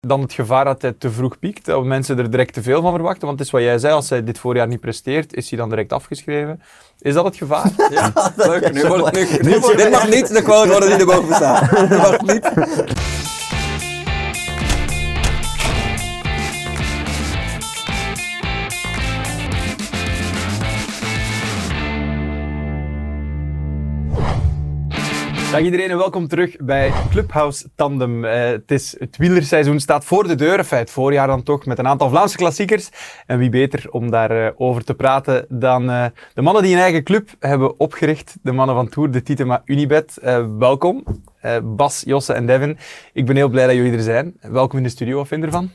dan het gevaar dat hij te vroeg piekt, dat mensen er direct te veel van verwachten? Want het is wat jij zei, als hij dit voorjaar niet presteert, is hij dan direct afgeschreven. Is dat het gevaar? Ja, leuk. Nu wordt het, nu, nu wordt- dit mag niet de quote worden die erboven staat. Dit mag niet. Dag iedereen en welkom terug bij Clubhouse Tandem. Eh, het, is, het wielerseizoen staat voor de deur, enfin, het voorjaar dan toch, met een aantal Vlaamse klassiekers. En wie beter om daarover over te praten dan eh, de mannen die een eigen club hebben opgericht. De mannen van Tour, de Titema Unibet. Eh, welkom, Eh, Bas, Josse en Devin. Ik ben heel blij dat jullie er zijn. Welkom in de studio, wat vind je ervan?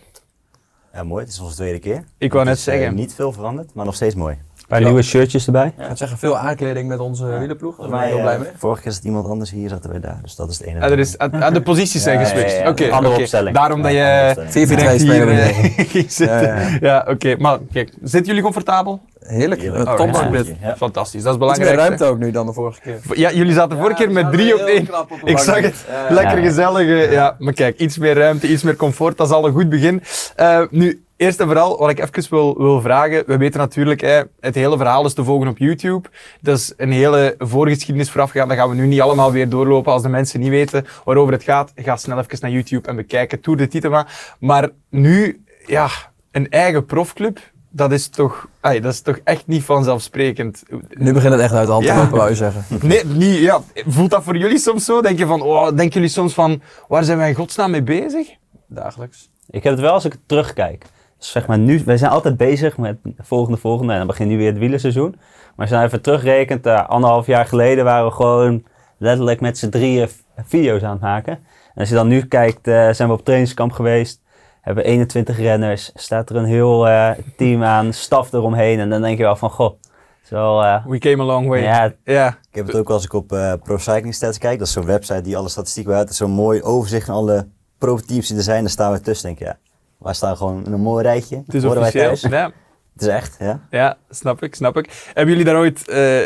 Ja, mooi. Het is onze tweede keer. Ik wou net is, eh, zeggen. niet veel veranderd, maar nog steeds mooi. Een paar nieuwe shirtjes erbij. Ik ga zeggen, veel aankleding met onze wielerploeg. Daar ben ik heel eh, blij mee. vorige keer zat iemand anders hier, zaten wij daar. Dus dat is het enige. Ah, er is, aan, aan de posities zijn Ja, ja, geswitcht. ja, ja. Oké, Andere opstelling. Daarom dat Ja, je andere 4 4 2 direct hier spelen we eh, ging zitten. Ja, ja. Ja, oké. Maar kijk, zitten jullie comfortabel? Heerlijk. Heerlijk. Een Alright. Topbankbed. Ja. Fantastisch, dat is Iets meer belangrijk. ruimte ook nu dan de vorige keer. Ja, jullie zaten vorige keer met drie op één. Ik zag het. Lekker Ja. gezellig. eh, Ja, maar kijk, iets meer ruimte, iets meer comfort, dat is al een goed begin. Eh, nu, eerst en vooral, wat ik even wil, wil vragen. We weten natuurlijk, hè, het hele verhaal is te volgen op YouTube. Dat is een hele voorgeschiedenis voorafgegaan. Dat gaan we nu niet allemaal weer doorlopen. Als de mensen niet weten waarover het gaat, ga snel even naar YouTube en bekijken Tour de Titema. Maar nu, ja, een eigen profclub. Dat is toch, dat is toch echt niet vanzelfsprekend. Nu begint het echt uit de hand te Ja. lopen, wou je zeggen. Nee, niet, ja. Voelt dat voor jullie soms zo? Denk je van, oh, denken jullie soms van, waar zijn wij in godsnaam mee bezig? Dagelijks. Ik heb het wel als ik terugkijk. Dus zeg maar nu, wij zijn altijd bezig met de volgende, volgende. En dan begint nu weer het wielerseizoen. Maar als je nou even terugrekent, eh, anderhalf jaar geleden waren we gewoon letterlijk met z'n drieën video's aan het maken. En als je dan nu kijkt, eh, zijn we op trainingskamp geweest. Hebben 21 renners, staat er een heel eh, team aan, staf eromheen. En dan denk je wel van, goh, zo, eh, We came a long way. ja, Ja. Ik heb het ook als ik op eh, Pro Cycling Stats kijk. Dat is zo'n website die alle statistieken bijhoudt. Zo'n mooi overzicht van alle pro-teams die er zijn. Daar staan we tussen. Denk ik, ja, wij staan gewoon in een mooi rijtje. Het is Horen wij officieel. thuis. Ja. Het is echt, ja. ja, snap ik, snap ik. Hebben jullie daar ooit eh,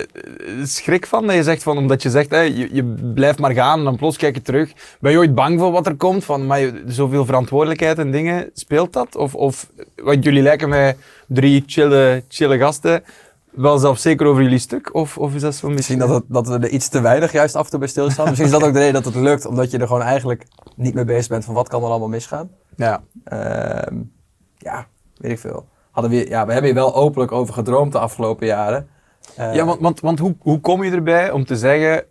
schrik van? Dat je zegt van, omdat je zegt, hè, je, je blijft maar gaan en dan plots kijk je terug. Ben je ooit bang voor wat er komt? Van, maar je- zoveel verantwoordelijkheid en dingen, speelt dat? Of, of want jullie lijken mij drie chille, chille gasten. Wel zelfzeker over jullie stuk? Of, of is dat zo Misschien misschien... dat, het, dat we er iets te weinig juist af en toe bij stilstaan. Misschien is dat ook de reden dat het lukt, omdat je er gewoon eigenlijk niet mee bezig bent van wat kan er allemaal misgaan. Ja. Ehm, ja, weet ik veel. Hadden we, ja, we hebben hier wel openlijk over gedroomd de afgelopen jaren. Eh, Ja, want, want, want hoe, hoe kom je erbij om te zeggen,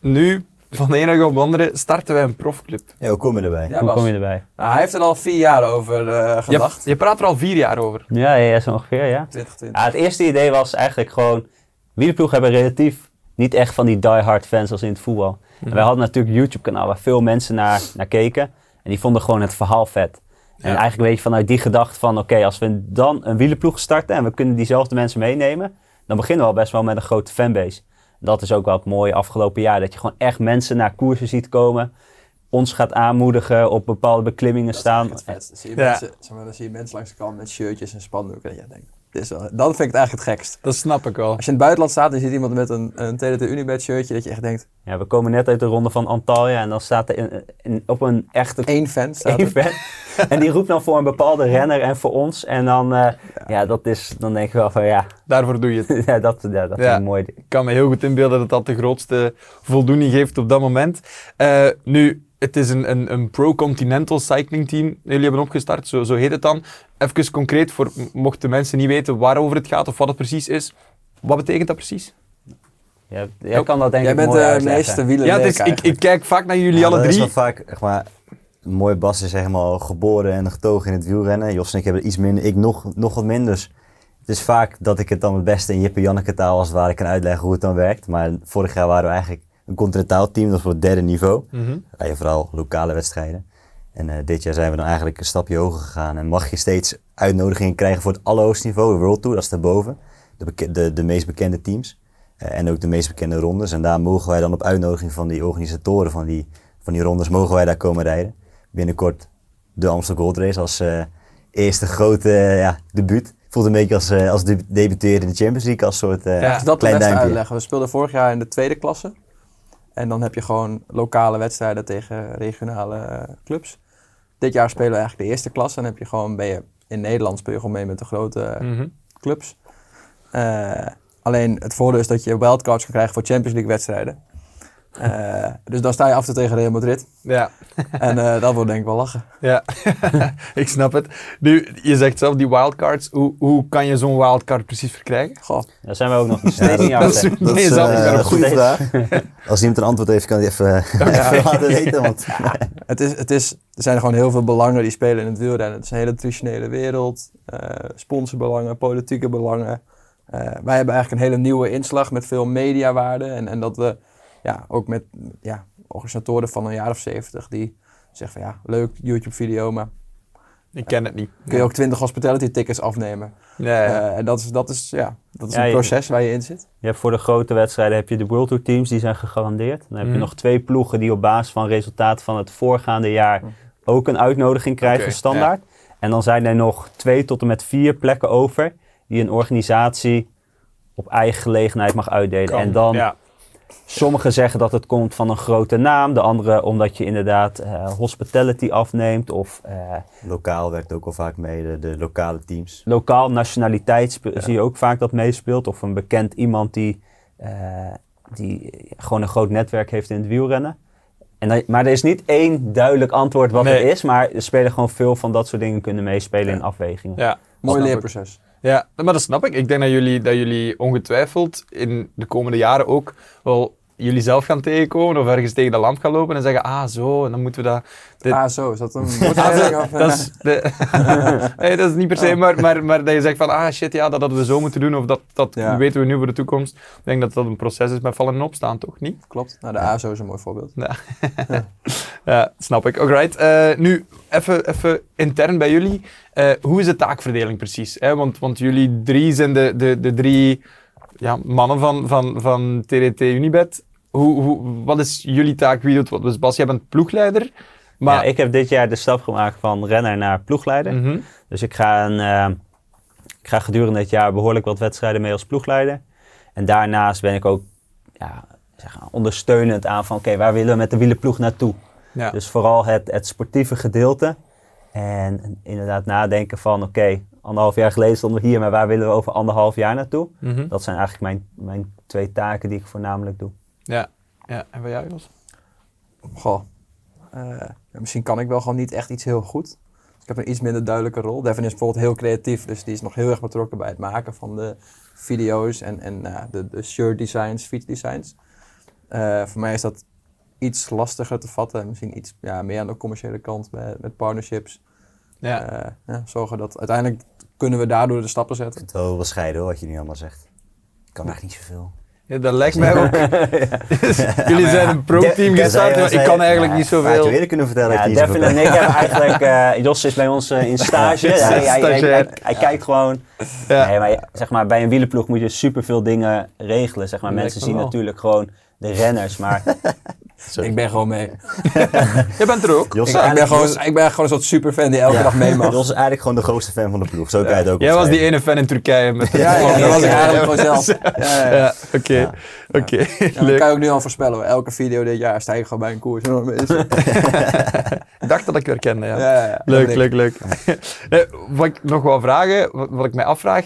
nu, van de ene dag op de andere, starten wij een profclub? Ja, hoe kom je erbij? Ja, hoe Bas. kom je erbij? Nou, hij heeft er al vier jaar over eh, gedacht. je praat er al vier jaar over. Ja, ja, zo ongeveer, ja. 2020. Ja, het eerste idee was eigenlijk gewoon... Wielerploeg hebben relatief niet echt van die die-hard fans als in het voetbal. En wij hadden natuurlijk een YouTube-kanaal waar veel mensen naar, naar keken. En die vonden gewoon het verhaal vet. En Ja. eigenlijk weet je vanuit die gedachte van... Oké, als we dan een wielerploeg starten en we kunnen diezelfde mensen meenemen... dan beginnen we al best wel met een grote fanbase. Dat is ook wel het mooie afgelopen jaar. Dat je gewoon echt mensen naar koersen ziet komen. Ons gaat aanmoedigen, op bepaalde beklimmingen staan. Dat is echt vet. Dan zie je, Ja. mensen, zeg maar, dan zie je mensen langs de kant met shirtjes en spandoeken. En je denkt, wel, dat vind ik het eigenlijk het gekst. Dat snap ik wel. Als je in het buitenland staat en je ziet iemand met een, een TDT Unibet shirtje, dat je echt denkt, Ja, we komen net uit de ronde van Antalya en dan staat er in, in- op een echte één fan staat fan. en die roept dan voor een bepaalde renner en voor ons. En dan, eh, ja. dat is, dan denk ik wel van ja, Daarvoor doe je het. ja dat, ja, dat Ja. is een mooi ding. Ik kan me heel goed inbeelden dat dat de grootste voldoening geeft op dat moment. Eh, nu, het is een, een, een pro-continental cycling team. Jullie hebben opgestart, zo, zo heet het dan. Even concreet, voor, mochten mensen niet weten waarover het gaat of wat het precies is. Wat betekent dat precies? Ja, jij kan dat denk Jij ik bent mooi de meeste wieler Ja, is, ik, ik kijk vaak naar jullie Ja, alle dat drie. is wel vaak, zeg maar, een mooie Bas is helemaal geboren en getogen in het wielrennen. Jos en ik hebben er iets minder, ik nog, nog wat minder. Dus het is vaak dat ik het dan het beste in Jip en Janneke taal als het ware kan uitleggen hoe het dan werkt. Maar vorig jaar waren we eigenlijk een continentaal team, dat is voor het derde niveau. Dan rij je vooral lokale wedstrijden. En eh, dit jaar zijn we dan eigenlijk een stapje hoger gegaan. En mag je steeds uitnodigingen krijgen voor het allerhoogste niveau, de World Tour, dat is daarboven. De, de, de meest bekende teams. Eh, en ook de meest bekende rondes. En daar mogen wij dan op uitnodiging van die organisatoren van die, van die rondes, mogen wij daar komen rijden. Binnenkort de Amstel Gold Race als eh, eerste grote ja, debuut. Voelt een beetje als, als de- debuteren in de Champions League, als soort eh, Ja, dat klein duimpje. uitleggen. We speelden vorig jaar in de tweede klasse. En dan heb je gewoon lokale wedstrijden tegen regionale eh, clubs. dit jaar spelen we eigenlijk de eerste klasse. En heb je gewoon, ben je in Nederland speel je gewoon mee met de grote eh, Mhm. clubs. Eh, alleen het voordeel is dat je wildcards kan krijgen voor Champions League wedstrijden. Eh, dus dan sta je af en toe tegen Real Madrid. Ja. En eh, dat wordt denk ik wel lachen. Ja, ik snap het. Nu, je zegt zelf die wildcards. Hoe, hoe kan je zo'n wildcard precies verkrijgen? Goh, Daar zijn we ook nog steeds niet dat aan is- Dat eh, een goede steeds. vraag. Als iemand een antwoord heeft, kan hij even, even laten weten. Want het is, het is, er zijn gewoon heel veel belangen die spelen in het wielrennen. Het is een hele traditionele wereld. eh sponsorbelangen, politieke belangen. Eh, wij hebben eigenlijk een hele nieuwe inslag met veel mediawaarde. En, en dat we ja, ook met ja, organisatoren van een jaar of zeventig die zeggen van ja, leuk YouTube-video, maar Ik ken het niet. kun je ook 20 hospitality tickets afnemen. Ja. Eh, en dat is, dat is, ja, dat is Ja, een je- proces waar je in zit. Je hebt voor de grote wedstrijden heb je de World Tour teams, die zijn gegarandeerd. Dan heb Mhm. je nog twee ploegen die op basis van resultaten van het voorgaande jaar Mhm. ook een uitnodiging krijgen, Oké, standaard. En dan zijn er nog twee tot en met vier plekken over die een organisatie op eigen gelegenheid mag uitdelen. Kan. En dan, Ja. Sommigen zeggen dat het komt van een grote naam, de andere omdat je inderdaad eh, hospitality afneemt of eh, lokaal werkt ook wel vaak mee, de, de lokale teams. lokaal nationaliteit zie je ook vaak dat meespeelt. Of een bekend iemand die, eh, die gewoon een groot netwerk heeft in het wielrennen. En maar er is niet één duidelijk antwoord wat Nee. het is. Maar er spelen gewoon veel van dat soort dingen kunnen meespelen Ja. in afwegingen. ja. Mooi leerproces. Ja, maar dat snap ik. Ik denk dat jullie, dat jullie ongetwijfeld in de komende jaren ook wel jullie zelf gaan tegenkomen of ergens tegen de lamp gaan lopen en zeggen, ah zo, en dan moeten we dat... dit- Ah, zo, is dat een Ah, dat, is de, nee, dat is niet per se, maar, maar, maar dat je zegt van, ah shit, ja, dat hadden we zo moeten doen of dat, dat Ja. weten we nu voor de toekomst. Ik denk dat dat een proces is met vallen en opstaan, toch niet? Klopt. Nou, de ASO is een mooi voorbeeld. Ja, snap ik. Alright. Eh, nu, even, even intern bij jullie. Eh, hoe is de taakverdeling precies? Hè? Want, want jullie drie zijn de, de, de drie ja, mannen van, van, van TDT Unibet. Hoe, hoe, wat is jullie taak? Wie doet wat? Dus Bas, jij bent ploegleider. Maar, Ja, ik heb dit jaar de stap gemaakt van renner naar ploegleider. Mhm. Dus ik ga, een, eh, ik ga gedurende het jaar behoorlijk wat wedstrijden mee als ploegleider. En daarnaast ben ik ook ja, zeg ondersteunend aan van oké, waar willen we met de wielenploeg naartoe? ja. Dus vooral het, het sportieve gedeelte. En inderdaad nadenken van oké, anderhalf jaar geleden stonden we hier, maar waar willen we over anderhalf jaar naartoe? Mhm. Dat zijn eigenlijk mijn, mijn twee taken die ik voornamelijk doe. ja. ja. En bij jou, Jos? Goh. Eh, misschien kan ik wel gewoon niet echt iets heel goed. Ik heb een iets minder duidelijke rol. Devin is bijvoorbeeld heel creatief, dus die is nog heel erg betrokken bij het maken van de video's en, en nou, de, de shirt designs, fietsdesigns. Eh voor mij is dat iets lastiger te vatten. Misschien iets ja, meer aan de commerciële kant met, met partnerships. Ja. Eh, ja, zorgen dat uiteindelijk kunnen we daardoor de stappen zetten. Het is wel bescheiden hoor, wat je nu allemaal zegt. Ik kan echt niet zoveel. ja, dat lijkt mij ook. jullie zijn een pro-team gestart, maar ik kan eigenlijk niet zoveel. je eerder kunnen vertellen Ja, Devin en ik hebben eigenlijk, eh, Jos is bij ons eh, in stage. Ja, hij, hij, hij, stagiair. hij- hij kijkt gewoon Ja. Nee, maar zeg maar, bij een wielenploeg moet je superveel dingen regelen. Zeg maar. Mensen me zien wel. natuurlijk gewoon de renners, maar Sorry. Ik ben gewoon mee. Je bent er ook. Jos Ik, ik, ben gewoon, Jos- ik ben gewoon een soort superfan die elke Ja. dag mee mag. Jos is eigenlijk gewoon de grootste fan van de ploeg. Zo kan je het ook Jij was die ene fan in Turkije. Met Ja, ja, dat was ik eigenlijk gewoon zelf. Ja, ja, ja. Ja, oké. Oké, dat leuk. kan je ook nu al voorspellen. hoor. Elke video dit jaar sta ik gewoon bij een koers. Ik dacht dat ik weer kende, ja. ja, ja. Leuk, Dat leuk, leuk. Nee, wat ik nog wil vragen, wat, wat ik mij afvraag.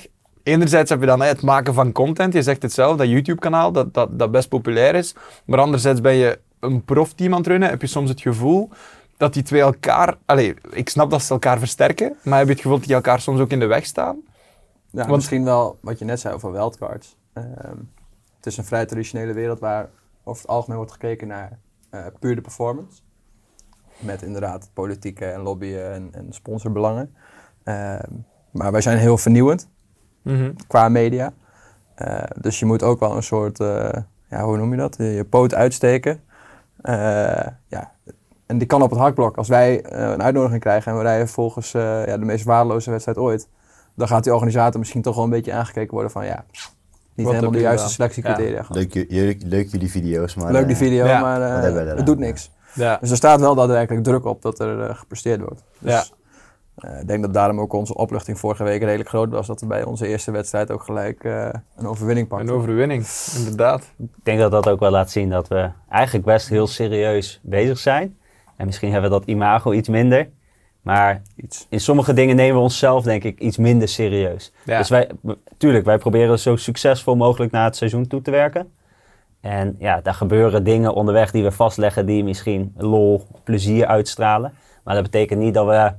Enerzijds heb je dan hè, het maken van content. Je zegt het zelf, dat YouTube-kanaal, dat, dat, dat best populair is. Maar anderzijds ben je een profteam aan het runnen. Heb je soms het gevoel dat die twee elkaar... Allee, ik snap dat ze elkaar versterken. Maar heb je het gevoel dat die elkaar soms ook in de weg staan? Ja, Want- misschien wel wat je net zei over wildcards. Ehm, het is een vrij traditionele wereld waar over het algemeen wordt gekeken naar eh, puur de performance. Met inderdaad politieke en lobbyen en, en sponsorbelangen. Ehm, maar wij zijn heel vernieuwend qua media. Eh, dus je moet ook wel een soort, eh, ja, hoe noem je dat? Je, je poot uitsteken. Eh, ja. En die kan op het hakblok. Als wij een uitnodiging krijgen en we rijden volgens eh, ja, de meest waardeloze wedstrijd ooit, dan gaat die organisator misschien toch wel een beetje aangekeken worden van ja, niet Wat helemaal de juiste selectiecriteria. Leuk, ju- leuk, leuk jullie video's, maar... Leuk die video, ja, maar eh, het doet niks. Ja. Dus er staat wel daadwerkelijk druk op dat er eh, gepresteerd wordt. Dus, Eh, ik denk dat daarom ook onze opluchting vorige week redelijk groot was. Dat we bij onze eerste wedstrijd ook gelijk eh, een overwinning pakten. Een overwinning, inderdaad. ik denk dat dat ook wel laat zien dat we eigenlijk best heel serieus bezig zijn. En misschien hebben we dat imago iets minder. Maar Iets. in sommige dingen nemen we onszelf denk ik iets minder serieus. Ja. Dus wij, tuurlijk, wij proberen zo succesvol mogelijk naar het seizoen toe te werken. En ja, daar gebeuren dingen onderweg die we vastleggen die misschien lol, plezier uitstralen. Maar dat betekent niet dat we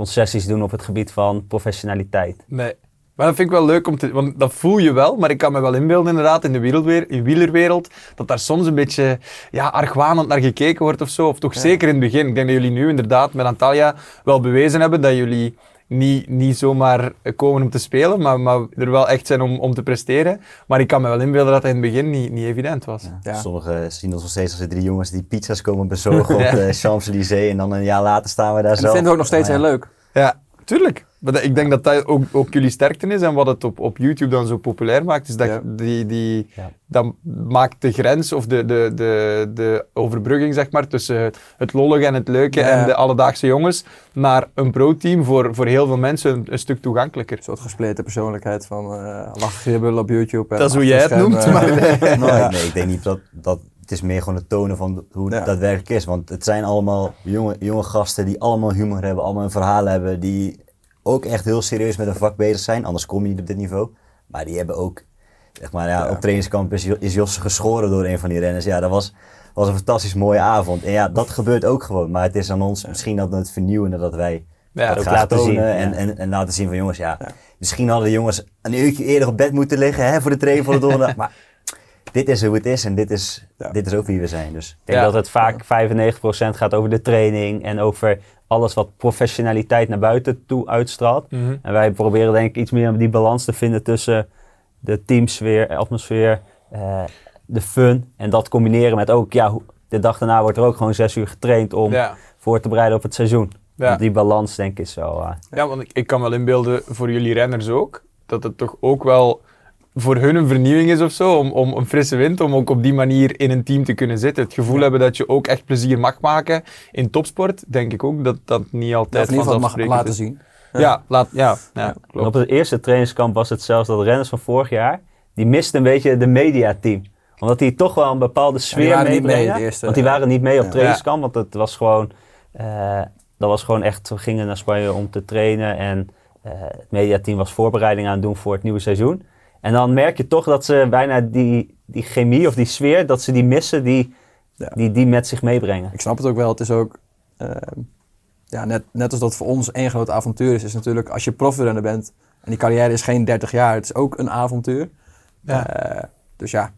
concessies doen op het gebied van professionaliteit. Nee. Maar dat vind ik wel leuk om te... Want dat voel je wel, maar ik kan me wel inbeelden inderdaad in de in wielerwereld, dat daar soms een beetje ja, argwanend naar gekeken wordt of zo. Of toch zeker in het begin. Ik denk dat jullie nu inderdaad met Antalya wel bewezen hebben dat jullie niet, niet zomaar komen om te spelen, maar, maar er wel echt zijn om, om te presteren. Maar ik kan me wel inbeelden dat dat in het begin niet, niet evident was. Ja. Sommigen zien ons nog steeds als de drie jongens die pizza's komen bezorgen op de Champs-Élysées. En dan een jaar later staan we daar En zelf. dat vinden we ook nog steeds heel leuk. Ja, tuurlijk. Maar dat- ik denk dat dat ook, ook jullie sterkte is en wat het op, op YouTube dan zo populair maakt. Is dat Ja. die, die, Ja. dat maakt de grens of de, de, de, de overbrugging zeg maar, tussen het, lollige en het leuke Ja. en de alledaagse jongens naar een pro-team voor, voor heel veel mensen een, een stuk toegankelijker. Een soort gespleten persoonlijkheid van eh lachen gribbelen op YouTube. en Dat is hoe jij het noemt, maar Ja. nee, ik denk niet dat, dat... Het is meer gewoon het tonen van hoe het Ja. daadwerkelijk is. Want het zijn allemaal jonge, jonge gasten die allemaal humor hebben, allemaal een verhaal hebben. Die ook echt heel serieus met een vak bezig zijn. Anders kom je niet op dit niveau. Maar die hebben ook... Zeg maar, ja, Ja. Op trainingskamp is, Jo- is Josse geschoren door een van die renners. Ja, dat was, was een fantastisch mooie avond. En ja, dat gebeurt ook gewoon. Maar het is aan ons misschien dat het vernieuwende dat wij Ja, dat laten tonen zien, en, ja. en, en laten zien van jongens, ja, misschien hadden de jongens een uurtje eerder op bed moeten liggen hè, voor de training voor de donderdag. maar dit is hoe het is en dit is, Ja. dit is ook wie we zijn. Dus Ik denk Ja. dat het vaak 95% gaat over de training en over alles wat professionaliteit naar buiten toe uitstraalt. Mhm. En wij proberen denk ik iets meer die balans te vinden tussen de teamsfeer, atmosfeer, eh, de fun. En dat combineren met ook, ja, de dag daarna wordt er ook gewoon zes uur getraind om Ja. voor te bereiden op het seizoen. Ja. Want Die balans denk ik is wel... eh, Ja, want ik, ik kan wel inbeelden voor jullie renners ook, dat het toch ook wel voor hun een vernieuwing is of zo, om, om een frisse wind, om ook op die manier in een team te kunnen zitten. Het gevoel hebben dat je ook echt plezier mag maken in topsport, denk ik ook dat dat niet Dat altijd in ieder geval mag vanzelfsprekend laten is. zien. Ja, laat, ja, ja, En klopt. op het eerste trainingskamp was het zelfs dat renners van vorig jaar, die misten een beetje de mediateam. Omdat die toch wel een bepaalde sfeer mee meebrengen. eerste- want die waren niet mee op Ja. trainingskamp, want het was gewoon, eh, dat was gewoon echt, we gingen naar Spanje om te trainen en eh, het mediateam was voorbereiding aan het doen voor het nieuwe seizoen. En dan merk je toch dat ze bijna die, die chemie of die sfeer, dat ze die missen die, Ja. die, die met zich meebrengen. Ik snap het ook wel. Het is ook, ehm, ja, net, net als dat voor ons één groot avontuur is, is natuurlijk als je profrenner bent en die carrière is geen 30 jaar, het is ook een avontuur. Ja. Eh, dus ja,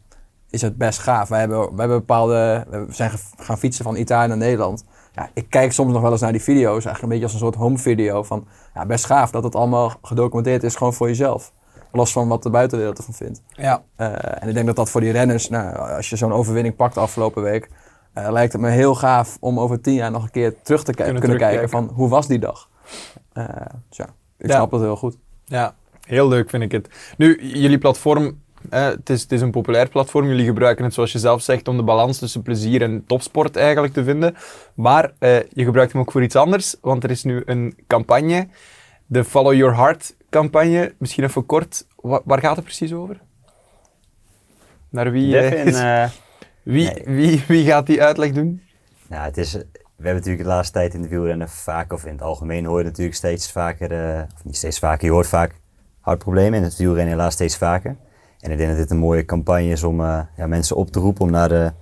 is het best gaaf. Wij hebben, wij hebben bepaalde, we zijn gaan fietsen van Italië naar Nederland. Ja, ik kijk soms nog wel eens naar die video's, eigenlijk een beetje als een soort home video van, ja, best gaaf dat het allemaal gedocumenteerd is, gewoon voor jezelf. Los van wat de buitenwereld ervan vindt. Ja. Eh, en ik denk dat dat voor die renners, nou, als je zo'n overwinning pakt de afgelopen week, eh, lijkt het me heel gaaf om over tien jaar nog een keer terug te Kunnen kunnen, kijken van hoe was die dag. Ja, ik Ja. snap het heel goed. Ja, heel leuk vind ik het. Nu, jullie platform, eh, het, is, het is een populair platform. Jullie gebruiken het, zoals je zelf zegt, om de balans tussen plezier en topsport eigenlijk te vinden. Maar eh, je gebruikt hem ook voor iets anders, want er is nu een campagne, de Follow Your Heart campagne. Misschien even kort, wa- waar gaat het precies over? Naar wie, eh, Devin, is- eh, wie, nee. wie, wie gaat die uitleg doen? ja, het is, we hebben natuurlijk de laatste tijd in de wielrennen vaak, of in het algemeen hoor je natuurlijk steeds vaker, eh, of niet steeds vaker, je hoort vaak hartproblemen in het wielrennen helaas steeds vaker. En ik denk dat dit een mooie campagne is om eh, ja, mensen op te roepen om naar de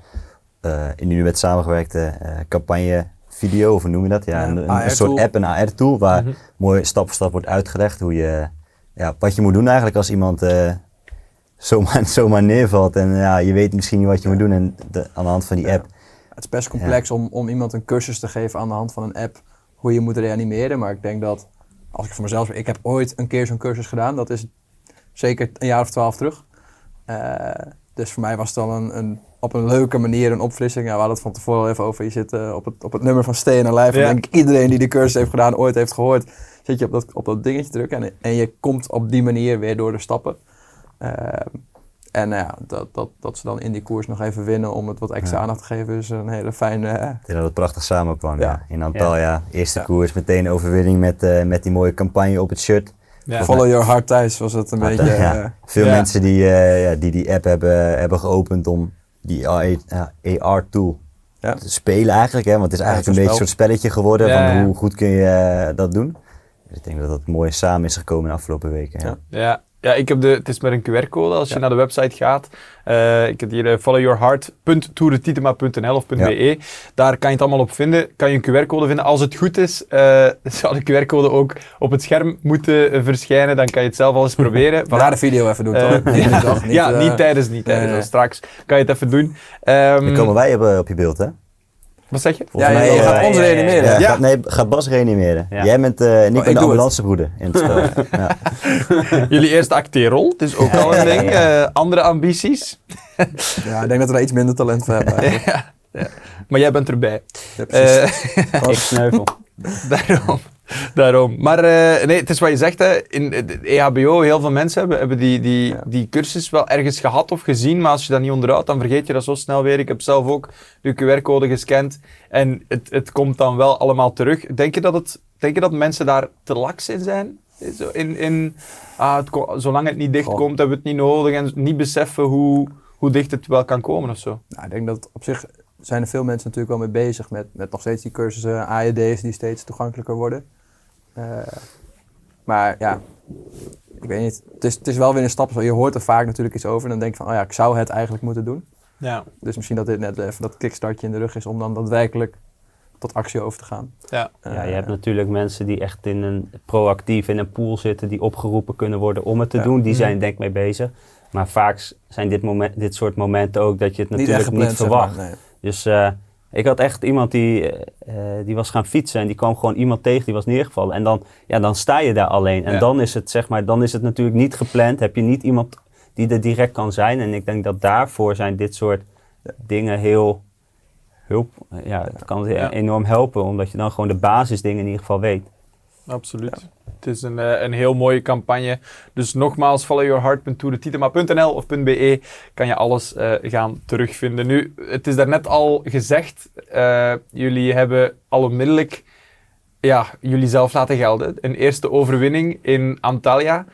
eh in de nu met samengewerkte eh, campagne video, of hoe noem je dat? Ja, een, een, AR een soort tool. app, een AR-tool, waar Mhm. mooi stap voor stap wordt uitgelegd hoe je, ja, wat je moet doen eigenlijk als iemand eh, zomaar, zomaar neervalt en ja, je weet misschien niet wat je moet doen en de, aan de hand van die Ja. app. Het is best complex om, om iemand een cursus te geven aan de hand van een app hoe je moet reanimeren. Maar ik denk dat, als ik voor mezelf ik heb ooit een keer zo'n cursus gedaan. Dat is zeker een jaar of twaalf terug. Eh, dus voor mij was het dan een, een, op een leuke manier een opfrissing. Ja, we hadden het van tevoren al even over. Je zit eh, op, het, op het nummer van Stay in Alive. Ja. En denk ik iedereen die de cursus heeft gedaan, ooit heeft gehoord. Zit je op dat, op dat dingetje drukken. En, en je komt op die manier weer door de stappen. Eh, en nou ja, dat, dat, dat ze dan in die koers nog even winnen om het wat extra Ja. aandacht te geven, is een hele fijne. eh, Ik denk dat het prachtig samenkwam. Ja. Ja. In Antalya, eerste Ja. koers, meteen overwinning met, eh, met die mooie campagne op het shirt. Ja. Follow your heart thuis was het een beetje. ja. eh, Veel Ja. mensen die, eh, ja, die die app hebben, hebben geopend om die AR-tool Ja. te spelen eigenlijk. Hè? Want het is eigenlijk het een beetje een soort spelletje geworden Ja, van ja. hoe goed kun je eh, dat doen. Dus ik denk dat dat mooi samen is gekomen de afgelopen weken. Ja. Ja. Ja, ik heb de, het is met een QR-code als je Ja. naar de website gaat. Eh, ik heb hier uh, followyourheart.toeretitema.nl of .be. Daar kan je het allemaal op vinden. Kan je een QR-code vinden. Als het goed is, eh, zou de QR-code ook op het scherm moeten verschijnen. Dan kan je het zelf al eens proberen. Maar na de video even doen, toch? ja? Niet, ja, niet tijdens, niet tijdens. nee. Straks kan je het even doen. Ehm, Dan komen wij op, op je beeld, hè? Wat zeg je? Volgens Ja, mij, je eh, gaat ons ja, ja, ja. reanimeren. Ja, Ja. Gaat, nee, gaat Bas reanimeren. Ja. Jij bent, eh en ik ik ben de het. ambulancebroeder in het spel. ja. Jullie eerste acteerrol, het is ook al een ding. ja. Eh, andere ambities. Ja, ik denk dat we daar iets minder talent voor hebben. ja, ja. Maar jij bent erbij. Eh, Ik sneuvel. Daarom. Daarom. Maar eh, nee, het is wat je zegt. Hè. In het EHBO, heel veel mensen hebben, hebben die, die, Ja. die cursus wel ergens gehad of gezien. Maar als je dat niet onderhoudt, dan vergeet je dat zo snel weer. Ik heb zelf ook de QR-code gescand. En het, het komt dan wel allemaal terug. Denk je dat, het, denk je dat mensen daar te laks in zijn? Zo In, in, ah, het zolang het niet dicht komt, hebben we het niet nodig. En niet beseffen hoe, hoe dicht het wel kan komen of zo. Nou, ik denk dat op zich zijn er veel mensen natuurlijk wel mee bezig met, met nog steeds die cursussen, AED's die steeds toegankelijker worden. Eh, maar ja, ik weet niet. Het is, het is wel weer een stap. Je hoort er vaak natuurlijk iets over en dan denk je van, oh ja, ik zou het eigenlijk moeten doen. Ja. Dus misschien dat dit net even dat kickstartje in de rug is om dan daadwerkelijk tot actie over te gaan. Ja. Ja, je Eh, hebt natuurlijk mensen die echt in een proactief in een pool zitten, die opgeroepen kunnen worden om het te Ja. doen. Die Mhm. zijn denk ik mee bezig. Maar vaak zijn dit, moment, dit soort momenten ook dat je het natuurlijk niet, gepland, zeg maar. verwacht. Nee. Dus eh, ik had echt iemand die, eh, eh, die was gaan fietsen en die kwam gewoon iemand tegen die was neergevallen. En dan, ja, dan sta je daar alleen. En Ja. dan is het zeg maar, dan is het natuurlijk niet gepland. Heb je niet iemand die er direct kan zijn. En ik denk dat daarvoor zijn dit soort Ja. dingen heel hulp. Ja, het kan Ja. enorm helpen, omdat je dan gewoon de basisdingen in ieder geval weet. Absoluut. Het is een, eh, een heel mooie campagne. Dus nogmaals, followyourheart.toeretitema.nl of .be kan je alles eh, gaan terugvinden. Nu, het is daarnet al gezegd, eh, jullie hebben al onmiddellijk ja, jullie zelf laten gelden. Een eerste overwinning in Antalya.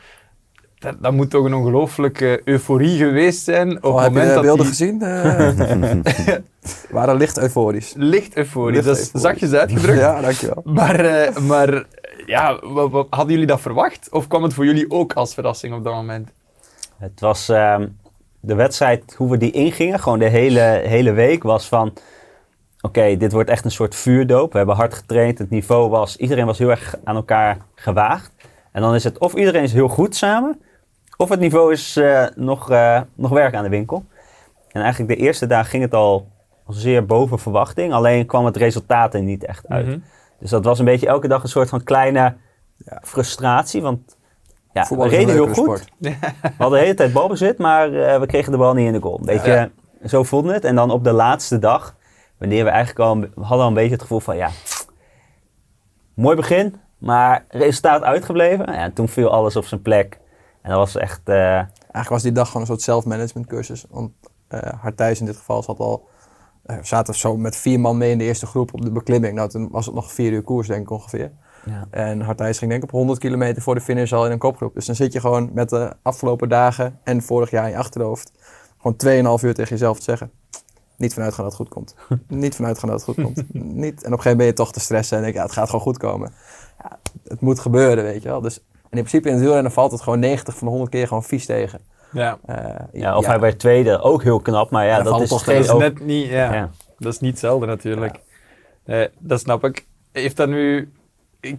Dat, dat moet toch een ongelooflijke euforie geweest zijn op Oh, het heb je moment de dat beelden die... gezien? Eh, we waren licht euforisch. Licht euforie, Licht dat is euforisch. zachtjes uitgedrukt. Ja, dankjewel. Maar, eh, maar ja, hadden jullie dat verwacht? Of kwam het voor jullie ook als verrassing op dat moment? Het was ehm, de wedstrijd, hoe we die ingingen, gewoon de hele, hele week, was van... Oké, dit wordt echt een soort vuurdoop. We hebben hard getraind, het niveau was... Iedereen was heel erg aan elkaar gewaagd. En dan is het of iedereen is heel goed samen... of het niveau is eh, nog, eh, nog werk aan de winkel. En eigenlijk de eerste dag ging het al zeer boven verwachting. Alleen kwam het resultaat er niet echt uit. Mhm. Dus dat was een beetje elke dag een soort van kleine Ja. frustratie. Want ja, we Voetbal reden heel goed. sport. We hadden de hele tijd balbezit, maar eh, we kregen de bal niet in de goal. Beetje, Ja. Zo voelde het. En dan op de laatste dag, wanneer we eigenlijk al, we hadden al een beetje het gevoel van, ja, mooi begin, maar resultaat uitgebleven. Ja, toen viel alles op zijn plek. En dat was echt, eh, Eigenlijk was die dag gewoon een soort zelfmanagement cursus. Want eh Hartijs in dit geval zat al... eh, we zaten zo met vier man mee in de eerste groep op de beklimming. Nou, toen was het nog vier uur koers, denk ik ongeveer. ja. En Hartijs ging denk ik op 100 kilometer voor de finish al in een kopgroep. Dus dan zit je gewoon met de afgelopen dagen en vorig jaar in je achterhoofd... gewoon 2,5 uur tegen jezelf te zeggen... Niet vanuit gaan dat het goed komt. Niet vanuit gaan dat het goed komt. Niet. En op een gegeven moment ben je toch te stressen en denk je, ja, het gaat gewoon goed komen. Ja, het moet gebeuren, weet je wel. Dus, en in principe in het wielrennen valt het gewoon 90 van de 100 keer gewoon vies tegen. Ja. Eh, ja, of hij werd tweede, ook heel knap. Maar ja, dat is het toch Dat geen... is ook- net niet, ja, ja. dat is niet hetzelfde natuurlijk. Nee, dat snap ik. Heeft dat nu,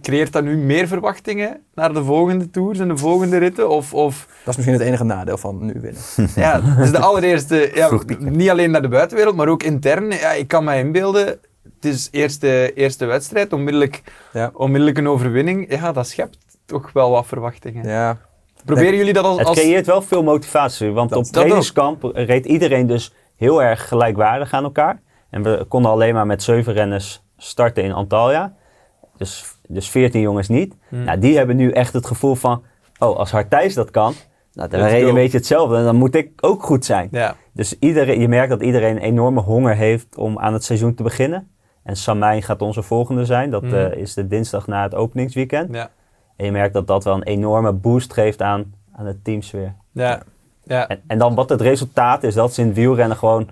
creëert dat nu meer verwachtingen naar de volgende tours en de volgende ritten? Of, of Dat is misschien het enige nadeel van nu winnen. ja, het is de allereerste, ja, niet alleen naar de buitenwereld, maar ook intern. Ja, ik kan me inbeelden, het is eerste, eerste wedstrijd, onmiddellijk, Ja. onmiddellijk een overwinning. Ja, dat schept toch wel wat verwachtingen. Ja, Proberen jullie dat als... Het creëert wel veel motivatie, want Dat- op trainingskamp reed iedereen dus heel erg gelijkwaardig aan elkaar. En we konden alleen maar met zeven renners starten in Antalya. Dus, dus 14 jongens niet. Hmm. Nou, die hebben nu echt het gevoel van, oh, als Hartijs dat kan, nou, dan go. een beetje hetzelfde. En dan moet ik ook goed zijn. Ja, Dus iedereen, je merkt dat iedereen een enorme honger heeft om aan het seizoen te beginnen. En Samijn gaat onze volgende zijn. Dat Mhm. eh, is de dinsdag na het openingsweekend. ja, En je merkt dat dat wel een enorme boost geeft aan, aan het teamsfeer. ja. ja. En, en dan wat het resultaat is, dat is in wielrennen gewoon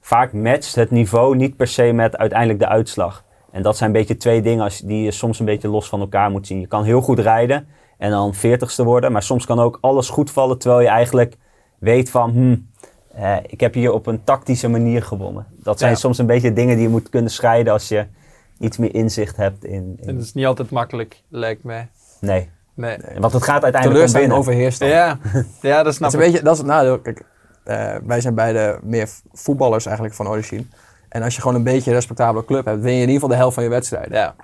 vaak matcht het niveau niet per se met uiteindelijk de uitslag. En dat zijn een beetje twee dingen als, die je soms een beetje los van elkaar moet zien. Je kan heel goed rijden en dan veertigste worden, maar soms kan ook alles goed vallen terwijl je eigenlijk weet van, hmm, eh, ik heb hier op een tactische manier gewonnen. Dat zijn Ja. soms een beetje dingen die je moet kunnen scheiden als je iets meer inzicht hebt in. in- En dat is niet altijd makkelijk, lijkt mij. Nee. Nee. want het gaat uiteindelijk om winnen. overheerst dan. Ja, ja dat Dat snap is, een ik. beetje, dat is het nadeel. Kijk, eh, wij zijn beide meer voetballers eigenlijk van origine. En als je gewoon een beetje een respectabele club hebt, win je in ieder geval de helft van je wedstrijden. Ja.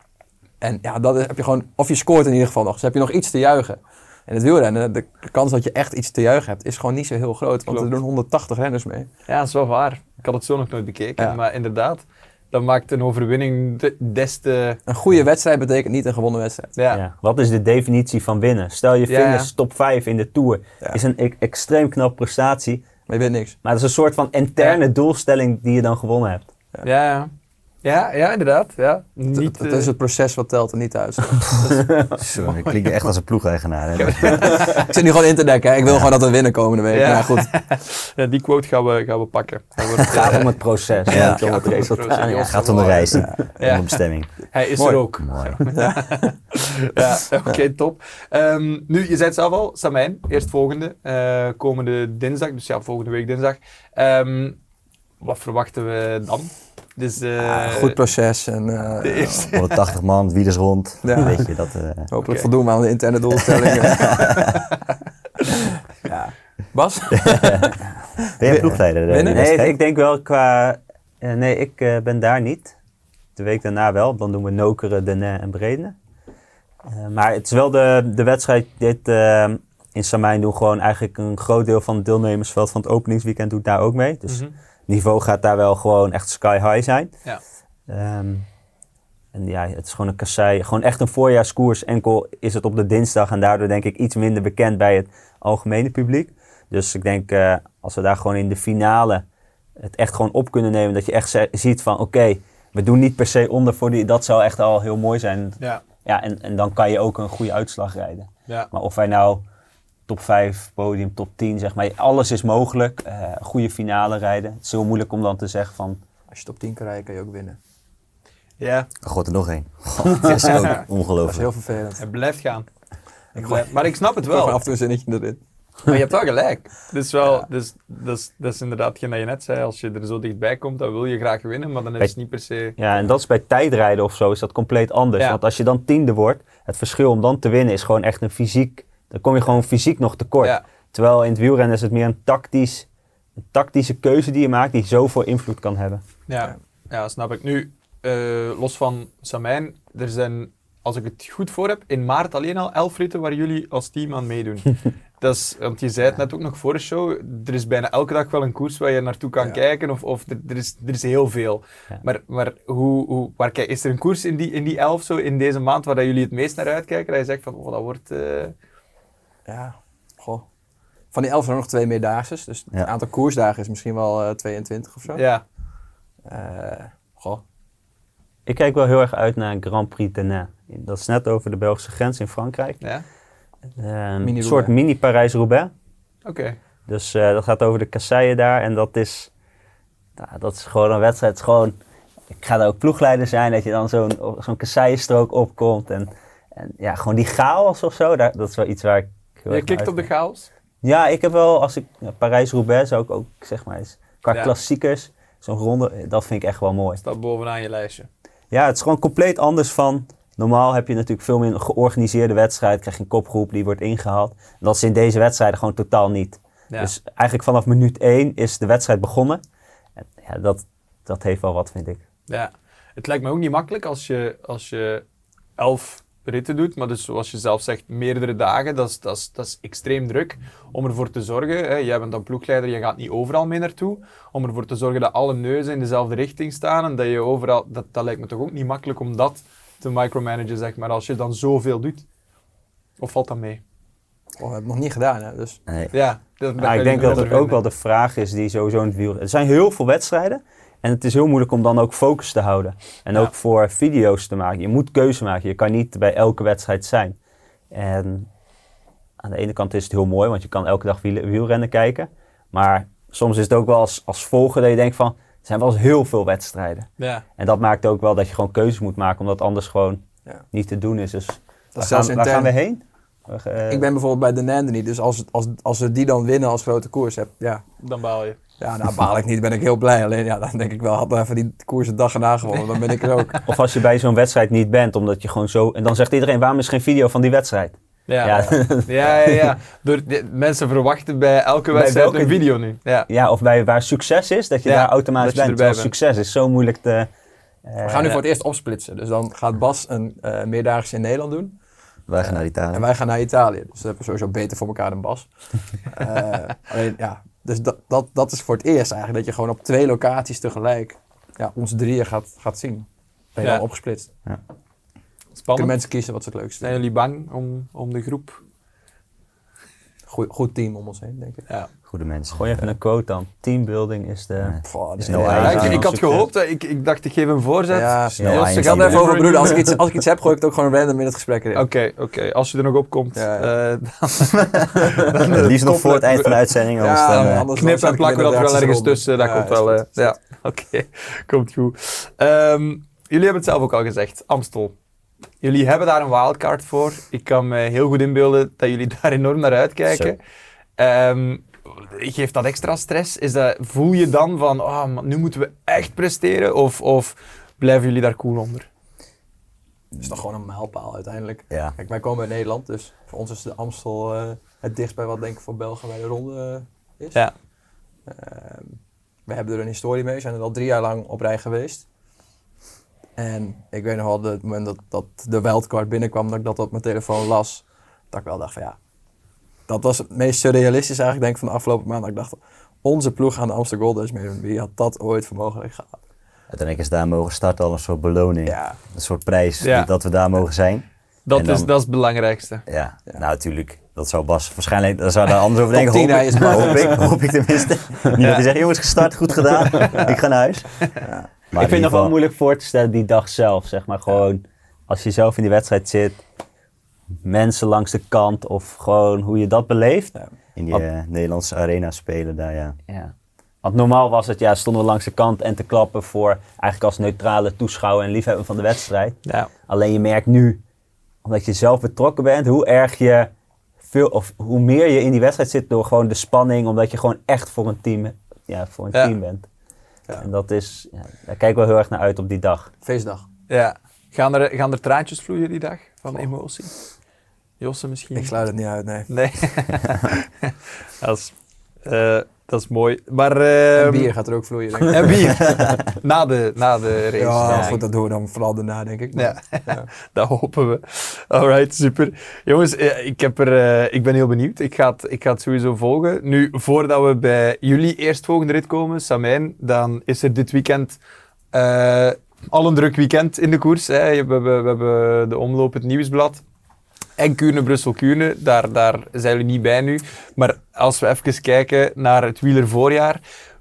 En ja, dat is- heb je gewoon, of je scoort in ieder geval nog, dus heb je nog iets te juichen. En het wielrennen, de, de kans dat je echt iets te juichen hebt, is gewoon niet zo heel groot. Want Klopt. er doen 180 renners mee. ja, dat is wel waar. Ik had het zo nog nooit bekeken. Ja. Maar inderdaad, dat maakt een overwinning de- des te... Een goede wedstrijd betekent niet een gewonnen wedstrijd. Ja. Ja. Wat is de definitie van winnen? Stel je Ja, finish ja. top 5 in de Tour. Ja. Is een e- extreem knap prestatie. Maar je weet niks. Maar dat is een soort van interne doelstelling die je dan gewonnen hebt. Ja, ja. Ja, ja, inderdaad. Ja. Het, Niet, het eh, is het proces wat telt en niet de uitslag. Zo, ik klink echt als een ploegeigenaar. hè. ik zit nu gewoon in te dekken. Ik wil gewoon dat we winnen komende week. Ja. Ja. goed. ja, die quote gaan we, gaan we pakken. Het gaat eh, om het proces, Ja. niet om het resultaat. gaat om de reis, om de bestemming. hij is Mooi. er ook. Mooi. Ja, oké, top. Ehm, nu, je zei het zelf al, Samijn, eerstvolgende, eh komende dinsdag, dus ja, volgende week dinsdag. Ehm, wat verwachten we dan? Dus, eh, Ja, goed proces. En, eh, de eerste. 180 man, wielers rond. Ja. Weet je, dat, eh, Hopelijk voldoen we aan de interne doelstellingen. ja. Bas? ben jij ploegleider? Nee, ik denk wel qua... nee, ik eh, ben daar niet. De week daarna wel. Dan doen we Nokeren, Denain en Bredene. Eh, maar het is wel de, de wedstrijd dit in Samijn doen gewoon eigenlijk een groot deel van het deelnemersveld van het openingsweekend doet daar ook mee. Dus Mhm. Niveau gaat daar wel gewoon echt sky high zijn. Ja. Ehm, en ja, het is gewoon een kassei. Gewoon echt een voorjaarskoers. Enkel is het op de dinsdag en daardoor denk ik iets minder bekend bij het algemene publiek. Dus ik denk eh, als we daar gewoon in de finale het echt gewoon op kunnen nemen. Dat je echt ziet van oké, we doen niet per se onder voor die. Dat zou echt al heel mooi zijn. Ja, Ja, en, en dan kan je ook een goede uitslag rijden. ja. Maar of wij nou top 5, podium, top 10, zeg maar, alles is mogelijk. Eh, goede finale rijden. Het is heel moeilijk om dan te zeggen van Als je top 10 kan rijden, kan je ook winnen. ja. God, er nog één. Dat is ook Dat is ongelooflijk. heel vervelend. het blijft gaan. Ik Blijf- Maar ik snap het wel. af en toe een zinnetje erin. Maar je hebt wel gelijk. Dus wel, dus, dat, is, dat is inderdaad hetgeen dat je net zei. Als je er zo dichtbij komt, dan wil je graag winnen, maar dan is het niet per se... Ja, en dat is bij tijdrijden of zo is dat compleet anders. Ja. Want als je dan tiende wordt, het verschil om dan te winnen is gewoon echt een fysiek. Dan kom je gewoon fysiek nog tekort. Ja, Terwijl in het wielrennen is het meer een, tactisch, een tactische keuze die je maakt die zoveel invloed kan hebben. ja, ja, snap ik. Nu, eh, los van Samijn, er zijn, als ik het goed voor heb, in maart alleen al elf ritten waar jullie als team aan meedoen. Dat is, want je zei het net ook nog voor de show, er is bijna elke dag wel een koers waar je naartoe kan Ja. kijken, of, of er, er, is, er is heel veel. Ja. Maar, maar hoe, hoe, waar, kijk, is er een koers in die, in die elf zo, in deze maand, waar dat jullie het meest naar uitkijken, dat je zegt van, oh, dat wordt... eh, Ja, goh. Van die 11 zijn er nog twee meerdaagses. Dus Ja. het aantal koersdagen is misschien wel eh, 22 of zo. ja, Eh, goh. Ik kijk wel heel erg uit naar Grand Prix Denain. Dat is net over de Belgische grens in Frankrijk. ja, Eh, een soort mini Parijs-Roubaix. oké. Dus eh, dat gaat over de kasseien daar. En dat is, nou, dat is gewoon een wedstrijd. Het is gewoon, ik ga daar ook ploegleider zijn. Dat je dan zo'n zo'n kasseienstrook opkomt. En, en ja, gewoon die chaos of zo. Daar, dat is wel iets waar ik heel Je kikt op de chaos? Ja, ik heb wel, als ik Parijs-Roubaix zou ik ook, zeg maar eens, qua Ja. klassiekers, zo'n ronde, dat vind ik echt wel mooi. Staat bovenaan je lijstje. Ja, het is gewoon compleet anders van. Normaal heb je natuurlijk veel meer een georganiseerde wedstrijd. Krijg je een kopgroep die wordt ingehaald. Dat is in deze wedstrijden gewoon totaal niet. Ja. Dus eigenlijk vanaf minuut 1 is de wedstrijd begonnen. En ja, dat, dat heeft wel wat, vind ik. Ja, het lijkt me ook niet makkelijk als je, als je elf ritten doet, maar dus zoals je zelf zegt, meerdere dagen, dat is, dat is, dat is extreem druk. Om ervoor te zorgen, hè, jij bent dan ploegleider, je gaat niet overal mee naartoe, om ervoor te zorgen dat alle neuzen in dezelfde richting staan en dat je overal, dat, dat lijkt me toch ook niet makkelijk om dat te micromanagen, zeg maar, als je dan zoveel doet. Of valt dat mee? Oh, we hebben het nog niet gedaan, hè? Dus Nee. Ja, dat, Ja, ik denk dat het ook wel de vraag is die sowieso in het wiel... Er zijn heel veel wedstrijden. En het is heel moeilijk om dan ook focus te houden. En Ja. ook voor video's te maken. Je moet keuze maken. Je kan niet bij elke wedstrijd zijn. En aan de ene kant is het heel mooi, want je kan elke dag wiel- wielrennen kijken. Maar soms is het ook wel als, als volger dat je denkt van... Het zijn wel eens heel veel wedstrijden. Ja. En dat maakt ook wel dat je gewoon keuzes moet maken, omdat anders gewoon Ja. niet te doen is. Dus waar, is gaan, waar gaan intern. we heen? Eh, Ik ben bijvoorbeeld bij de Nande niet, dus als, als, als we die dan winnen als grote koers heb, ja, Dan baal je. Ja, nou baal ik niet, ben ik heel blij. Alleen ja, dan denk ik wel, had even die koers de dag erna gewonnen, dan ben ik er ook. Of als je bij zo'n wedstrijd niet bent, omdat je gewoon zo... En dan zegt iedereen, waarom is geen video van die wedstrijd? Ja. Ja, Ja, ja, ja. Door, de- mensen verwachten bij elke Bij wedstrijd welke- een video nu. Ja. ja of bij waar succes is, dat je Ja, daar automatisch je bent. bent. succes is zo moeilijk te... eh, We gaan nu voor het eerst opsplitsen, dus dan gaat Bas een eh meerdaagse in Nederland doen. Wij gaan naar Italië. En wij gaan naar Italië. Dus dat hebben we sowieso beter voor elkaar dan Bas. Eh, alleen, ja, dus dat, dat, dat is voor het eerst eigenlijk. Dat je gewoon op twee locaties tegelijk ja, ons drieën gaat, gaat zien. Ben je Ja. opgesplitst. Kunnen Spannend. mensen kiezen wat ze het leukst Zijn vinden. jullie bang om, om de groep? Goed, goed team om ons heen, denk ik. Ja. Goede mensen. Gooi even een quote dan. Teambuilding is de... Ja. Is ja, Ja, ik, had gehoopt, dat- ik, ik dacht ik geef een voorzet. Ja, Snel had zien. even over broeder. Als ik, iets, als ik iets heb, gooi ik het ook gewoon random in het gesprek erin. Oké, oké. Als je er nog op komt, Ja, eh, dan, Het liefst nog voor het eind van de uitzending. Anders Ja, dan, eh, knip dan en plakken we dat er wel ergens tussen. Dat Ja, komt wel. eh, ja, oké. Komt goed. Ehm, jullie hebben het zelf ook al gezegd. Amstel. Jullie hebben daar een wildcard voor. Ik kan me heel goed inbeelden dat jullie daar enorm naar uitkijken. Ehm, geeft dat extra stress? Is dat, voel je dan van, oh, man, nu moeten we echt presteren? Of, of blijven jullie daar cool onder? Het is toch gewoon een mijlpaal uiteindelijk. ja. Kijk, wij komen uit Nederland, dus voor ons is de Amstel eh, het dichtst bij wat denk ik voor België bij de ronde eh, is. Ja. Ehm, we hebben er een historie mee, we zijn er al drie jaar lang op rij geweest. En ik weet nog wel, dat het moment dat, dat de wildcard binnenkwam, dat ik dat op mijn telefoon las, dat ik wel dacht van ja, dat was het meest surrealistisch eigenlijk denk ik van de afgelopen maand. Dat ik dacht, onze ploeg aan de Amsterdam Gold Race meedoen, wie had dat ooit voor mogelijk gehad? Uiteindelijk is daar mogen starten al een soort beloning. Ja, Een soort prijs Ja. dat we daar mogen zijn. Dat, dan- is, dat is het belangrijkste. Ja, Ja. nou natuurlijk. Dat zou Bas waarschijnlijk, daar zou daar anders over denken. 10 Hoop, hij is hoop ik, hoop ik tenminste. Niet dat hij zegt, jongens, gestart, goed gedaan. Ik ga naar huis. Maar ik in vind het nog wel moeilijk voor te stellen die dag zelf, zeg maar. Gewoon, als je zelf in die wedstrijd zit, mensen langs de kant of gewoon hoe je dat beleeft. Ja. In die eh, Nederlandse arena spelen daar, ja. Ja. Want normaal was het, ja, stonden we langs de kant en te klappen voor eigenlijk als neutrale toeschouwer en liefhebber van de wedstrijd. Ja. Alleen je merkt nu, omdat je zelf betrokken bent, hoe erg je veel, of hoe meer je in die wedstrijd zit door gewoon de spanning, omdat je gewoon echt voor een team, ja, voor een Ja. team bent. Ja. En dat is, ja, daar kijk ik wel heel erg naar uit op die dag. feestdag. Ja. Gaan er, gaan er traantjes vloeien die dag van emotie? Josse misschien? Ik sluit het niet uit, nee. Nee. dat, is, eh, dat is mooi. Maar, En ehm, bier gaat er ook vloeien, denk ik. En bier. na, de, na de race. Ja, Ja, goed, dat doen we dan vooral daarna, denk ik. Ja. ja. Dat hopen we. Alright, super. Jongens, eh, ik, heb er, eh, ik ben heel benieuwd. Ik ga, het, ik ga het sowieso volgen. Nu, voordat we bij jullie eerstvolgende rit komen, Samijn, dan is er dit weekend al een druk weekend in de koers. Hè. We, hebben, we hebben de omloop, het nieuwsblad. En Kuurne, Brussel, Kuurne. Daar, daar zijn jullie niet bij nu. Maar als we even kijken naar het wielervoorjaar,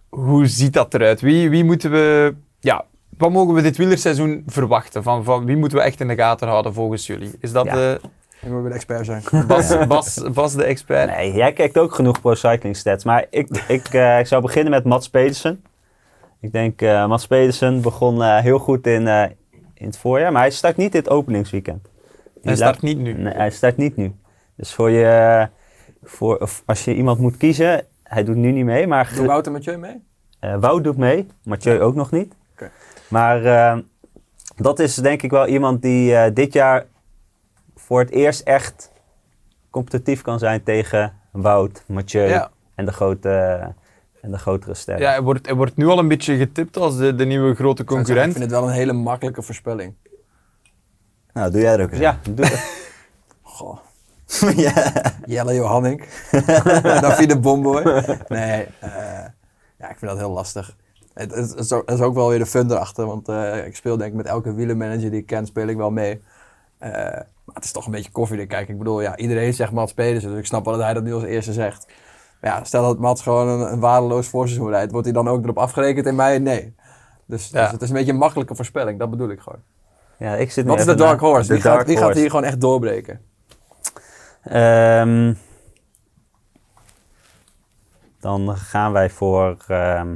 hoe ziet dat eruit? Wie, wie moeten we... Ja, wat mogen we dit wielerseizoen verwachten? Van, van wie moeten we echt in de gaten houden volgens jullie? Is dat Ja. de Ik moet de expert zijn. Bas, Bas, Bas de expert? Nee, jij kijkt ook genoeg pro cycling stats, maar ik, ik, eh, ik zou beginnen met Mats Pedersen. Ik denk, eh Mats Pedersen begon eh, heel goed in, eh, in het voorjaar, maar hij start niet dit openingsweekend. Die Hij start niet nu. Nee, hij start niet nu. Dus voor je, voor, of als je iemand moet kiezen, hij doet nu niet mee, maar Doe Wouter Mathieu mee? eh, Wout doet mee, Mathieu ook nog niet. Oké. Maar eh, dat is denk ik wel iemand die eh, dit jaar voor het eerst echt competitief kan zijn tegen Wout, Mathieu Ja. en, de grote, en de grotere sterren. Ja, hij wordt, hij wordt nu al een beetje getipt als de, de nieuwe grote zeggen, Ik concurrent. vind het wel een hele makkelijke voorspelling. Nou, doe jij er ook eens Ja, doe, Goh. Jelle Johannink. Davide Bomboy. Nee, eh, ja, ik vind dat heel lastig. Het, het, is ook, er is ook wel weer de fun erachter, want eh, ik speel denk ik met elke wielermanager die ik ken, speel ik wel mee. Eh, maar het is toch een beetje koffiedik. Kijk, ik bedoel, ja, iedereen zegt Mats Pedersen, dus ik snap wel dat hij dat nu als eerste zegt. Maar ja, stel dat Mats gewoon een, een waardeloos voorseizoen rijdt, wordt hij dan ook erop afgerekend en mij? Nee. Dus, Ja. dus het is een beetje een makkelijke voorspelling, dat bedoel ik gewoon. Ja, ik zit Wat is de dark na- horse? de Wie, gaat, dark wie gaat horse. hier gewoon echt doorbreken? Ehm, dan gaan wij voor. ehm,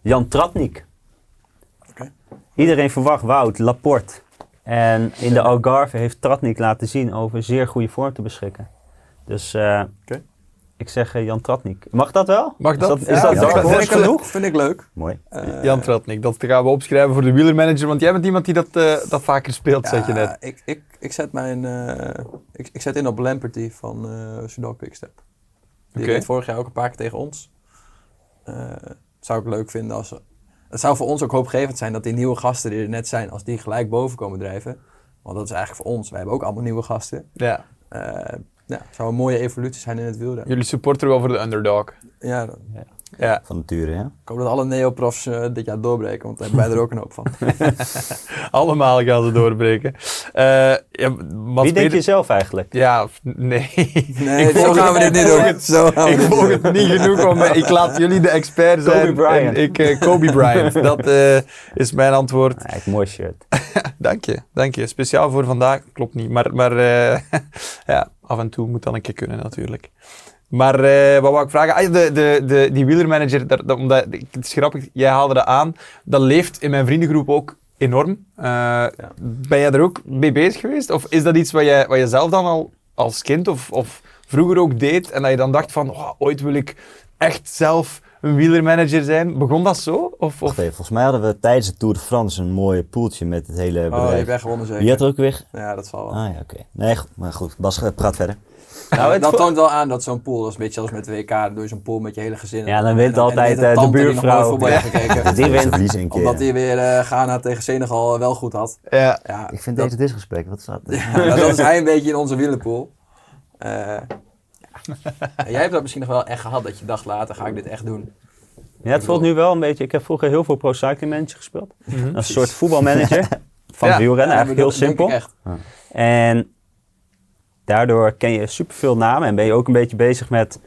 Jan Tratnik. Oké. Iedereen verwacht Wout, Laporte. En in de Algarve heeft Tratnik laten zien over zeer goede vorm te beschikken. Dus eh. Ik zeg eh, Jan Tratnik. Mag dat wel? Mag Is dat? is Ja, dat ja, dark dat horse vind, ik genoeg? leuk, vind ik leuk. Mooi. Eh, Jan Tratnik, dat gaan we opschrijven voor de wielermanager, want jij bent iemand die dat, eh, dat vaker speelt, zeg je net. Ik, ik, ik, zet mijn, eh, ik, ik zet in op Lamperty van uh, Soudal Quickstep. Die reed vorig jaar ook een paar keer tegen ons. Eh, zou ik leuk vinden als... Het zou voor ons ook hoopgevend zijn dat die nieuwe gasten die er net zijn, als die gelijk boven komen drijven. Want dat is eigenlijk voor ons. Wij hebben ook allemaal nieuwe gasten. Ja. Ja, het zou een mooie evolutie zijn in het wielrennen. Jullie supporteren wel voor de underdog. Ja, Ja. Van nature, ja. ik hoop dat alle neoprofs eh, dit jaar doorbreken, want daar hebben wij er ook een hoop van. Allemaal gaan ze doorbreken. Eh ja, Mats Wie denk Peter- je zelf eigenlijk? Ja, nee. Nee, Ik zo volg gaan we het- dit niet doen. het- Zo gaan we Ik volg het niet genoeg om... eh, Ik laat jullie de expert zijn. Kobe Bryant. En ik, Kobe Bryant. Dat eh, is mijn antwoord. Ja, ik mooi shirt. Dank je, dank je. Speciaal voor vandaag. Klopt niet. Maar, maar eh, ja, af en toe moet dan een keer kunnen natuurlijk. Maar eh, wat wou ik vragen? Ah, de, de, de, die wielermanager, dat, omdat, het is grappig, jij haalde dat aan. Dat leeft in mijn vriendengroep ook enorm. Eh, Ben jij er ook mee bezig geweest? Of is dat iets wat je, wat je zelf dan al als kind of, of vroeger ook deed? En dat je dan dacht van, oh, ooit wil ik echt zelf een wielermanager zijn. Begon dat zo? Of, of? Even, volgens mij hadden we tijdens de Tour de France een mooie poeltje met het hele Oh, die heb bedrijf. jij gewonnen zeker. Wie had er ook weer? Ja, dat zal wel. Ah ja, oké. Nee, goed, maar goed. Bas, praat verder. Nou, dat toont wel aan dat zo'n pool, dat is een beetje als met de WK, dan doe je zo'n pool met je hele gezin. Ja, dan wint En altijd, een eh, de die buurvrouw. voetbal heeft gekeken. Die wint. verliezen een keer. Omdat hij weer eh, Ghana tegen Senegal eh, wel goed had. Ja. Ja, Ik vind dat, deze disgesprek, wat staat er? ja, dat is hij een beetje in onze wielenpool. Eh, ja. En Jij hebt dat misschien nog wel echt gehad, dat je dacht later ga ik dit echt doen. Ja, het voelt nu wel een beetje... Ik heb vroeger heel veel Pro Cycling Manager gespeeld. Mhm. Een soort voetbalmanager van Ja. wielrennen. Ja, Eigenlijk heel dat denk ik simpel. echt. En daardoor ken je superveel namen en ben je ook een beetje bezig met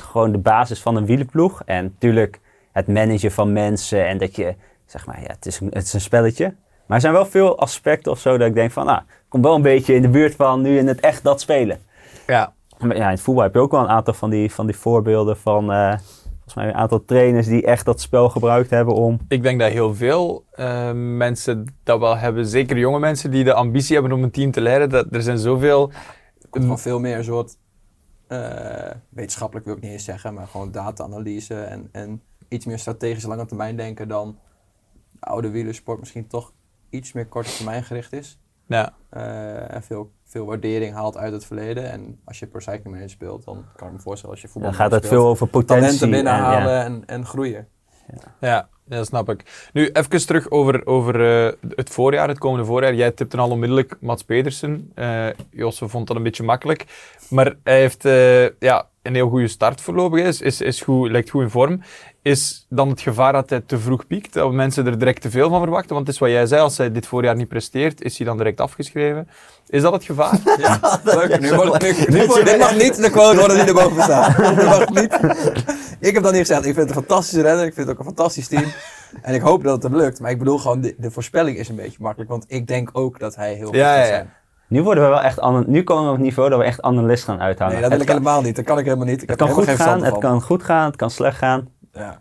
gewoon de basis van een wielenploeg. En natuurlijk het managen van mensen en dat je, zeg maar, ja, het is een, het is een spelletje. Maar er zijn wel veel aspecten of zo dat ik denk van, nou, ik kom wel een beetje in de buurt van nu in het echt dat spelen. ja. Maar ja, in het voetbal heb je ook wel een aantal van die, van die voorbeelden van, eh, volgens mij een aantal trainers die echt dat spel gebruikt hebben om... Ik denk dat heel veel eh, mensen dat wel hebben. Zeker jonge mensen die de ambitie hebben om een team te leiden. Dat, er zijn zoveel... Er komt gewoon veel meer een soort, eh, wetenschappelijk wil ik niet eens zeggen, maar gewoon data-analyse en, en iets meer strategisch lange termijn denken dan de oude wielersport misschien toch iets meer korte termijn gericht is. Ja, Eh, en veel, veel waardering haalt uit het verleden. En als je pro cycling manager speelt, dan kan ik me voorstellen als je voetbal Dan gaat het veel over potentie. talenten en, binnenhalen ja. en, en groeien. ja, dat snap ik. Nu, even terug over, over eh, het voorjaar, het komende voorjaar. Jij tipte al onmiddellijk Mats Pedersen. Eh Josse vond dat een beetje makkelijk. Maar hij heeft eh, ja, een heel goede start voorlopig. Is, is, is goed, lijkt goed in vorm. Is dan het gevaar dat hij te vroeg piekt? Dat mensen er direct te veel van verwachten? Want het is wat jij zei, als hij dit voorjaar niet presteert, is hij dan direct afgeschreven. Is dat het gevaar? Ja, leuk. Nu wordt, nu, dit mag niet de quote worden die erboven staat. Dit mag niet. Ik heb dat niet gezegd. Ik vind het een fantastische renner. Ik vind het ook een fantastisch team. En ik hoop dat het hem lukt. Maar ik bedoel gewoon, de, de voorspelling is een beetje makkelijk. Want ik denk ook dat hij heel goed Ja, gaat ja, ja. zijn. Nu worden we wel echt nu komen we op het niveau dat we echt analist gaan uithangen. Nee, dat wil ik helemaal niet. Dat kan ik helemaal niet. Ik het heb kan er goed gaan, het kan goed gaan, het kan slecht gaan. Ja.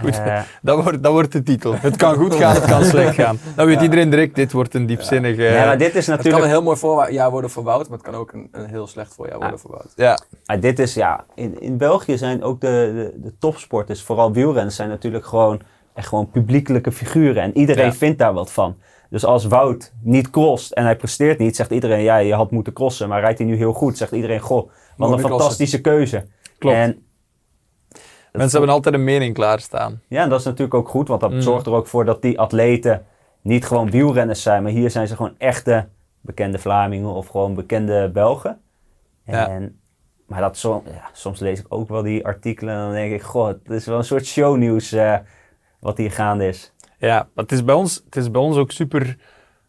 Goed. Eh, Dat wordt, dat wordt de titel. Het kan goed gaan, het kan slecht gaan. Dan weet iedereen direct, dit wordt een diepzinnige... nee, maar dit is Het kan natuurlijk een heel mooi voorjaar worden voor Wout, maar het kan ook een, een heel slecht voorjaar worden voor Wout. Ja, Maar dit is ja, in, in België zijn ook de, de, de topsporters, vooral wielrenners, zijn natuurlijk gewoon echt gewoon publiekelijke figuren. En iedereen Ja. vindt daar wat van. Dus als Wout niet crost en hij presteert niet, zegt iedereen, ja, je had moeten crossen, maar rijdt hij nu heel goed, zegt iedereen, goh, wat een fantastische keuze. Klopt. En mensen hebben altijd een mening klaarstaan. ja, dat is natuurlijk ook goed, want dat Mm. zorgt er ook voor dat die atleten niet gewoon wielrenners zijn, maar hier zijn ze gewoon echte bekende Vlamingen of gewoon bekende Belgen. Ja. En, maar dat ja, soms lees ik ook wel die artikelen en dan denk ik, goh, het is wel een soort shownieuws eh, wat hier gaande is. Ja, maar het is bij ons, het is bij ons ook super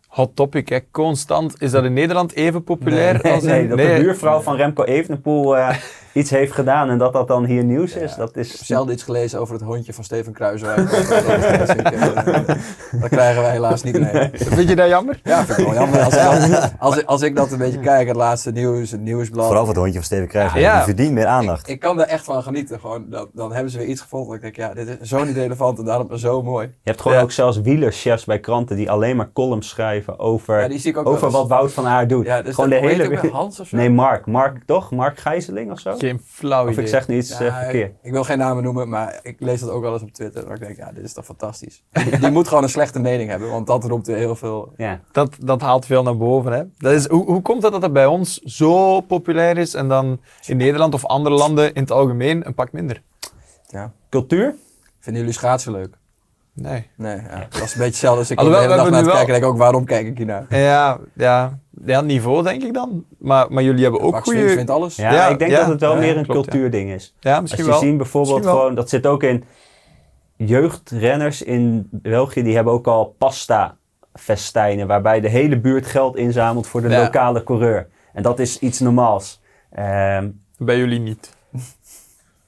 hot topic. Hè. Constant. Is dat in Nederland even populair nee, als in... nee, dat de buurvrouw van Remco Evenepoel eh, iets heeft gedaan en dat dat dan hier nieuws is. Dat Ik heb is zelden iets gelezen over het hondje van Steven Kruiswijk. dat krijgen wij helaas niet mee. Vind je dat jammer? Ja, vind ik wel jammer. Als, als, als, ik- als ik dat een beetje kijk, het laatste nieuws, het nieuwsblad. Vooral voor het hondje van Steven Kruijswijk. Ja. Die verdient meer aandacht. Ik kan er echt van genieten. Gewoon, dan, dan hebben ze weer iets gevonden. Ik denk, ja, dit is zo niet relevant en daarom zo mooi. Je hebt gewoon Ja. ook zelfs wielerchefs bij kranten die alleen maar columns schrijven over, Ja, die zie ik ook wel over wat Wout van Aert doet. Ja, dus gewoon dat- de hele Hans of zo? Nee, Mark. Mark toch? Mark Gijzeling of zo? Geen flauw Of idee. ik zeg nu iets Ja, eh, verkeerd. ik, ik wil geen namen noemen, maar ik lees dat ook wel eens op Twitter. En ik denk, ja, dit is toch fantastisch. Die, moet gewoon een slechte mening hebben, want dat roept weer heel veel. Ja. Dat, dat haalt veel naar boven. Hè? Dat is, hoe, hoe komt het dat het bij ons zo populair is en dan in Nederland of andere landen in het algemeen een pak minder? Ja. Cultuur? Vinden jullie schaatsen leuk? Nee. Nee, ja, dat is een beetje hetzelfde. Dus ik Alhoewel, de hele we dag naar het nu kijken en denk ook, waarom kijk ik hier naar? Ja, ja, ja, niveau denk ik dan. Maar, maar jullie hebben ook goede... vindt alles. Ja, Ja, ik denk ja, dat het wel ja, meer een klopt, ja. cultuurding is. Ja, Als misschien je wel. ziet bijvoorbeeld Misschien wel. gewoon, dat zit ook in jeugdrenners in België, die hebben ook al pasta festijnen, waarbij de hele buurt geld inzamelt voor de Ja. lokale coureur. En dat is iets normaals. Ehm, Bij jullie niet.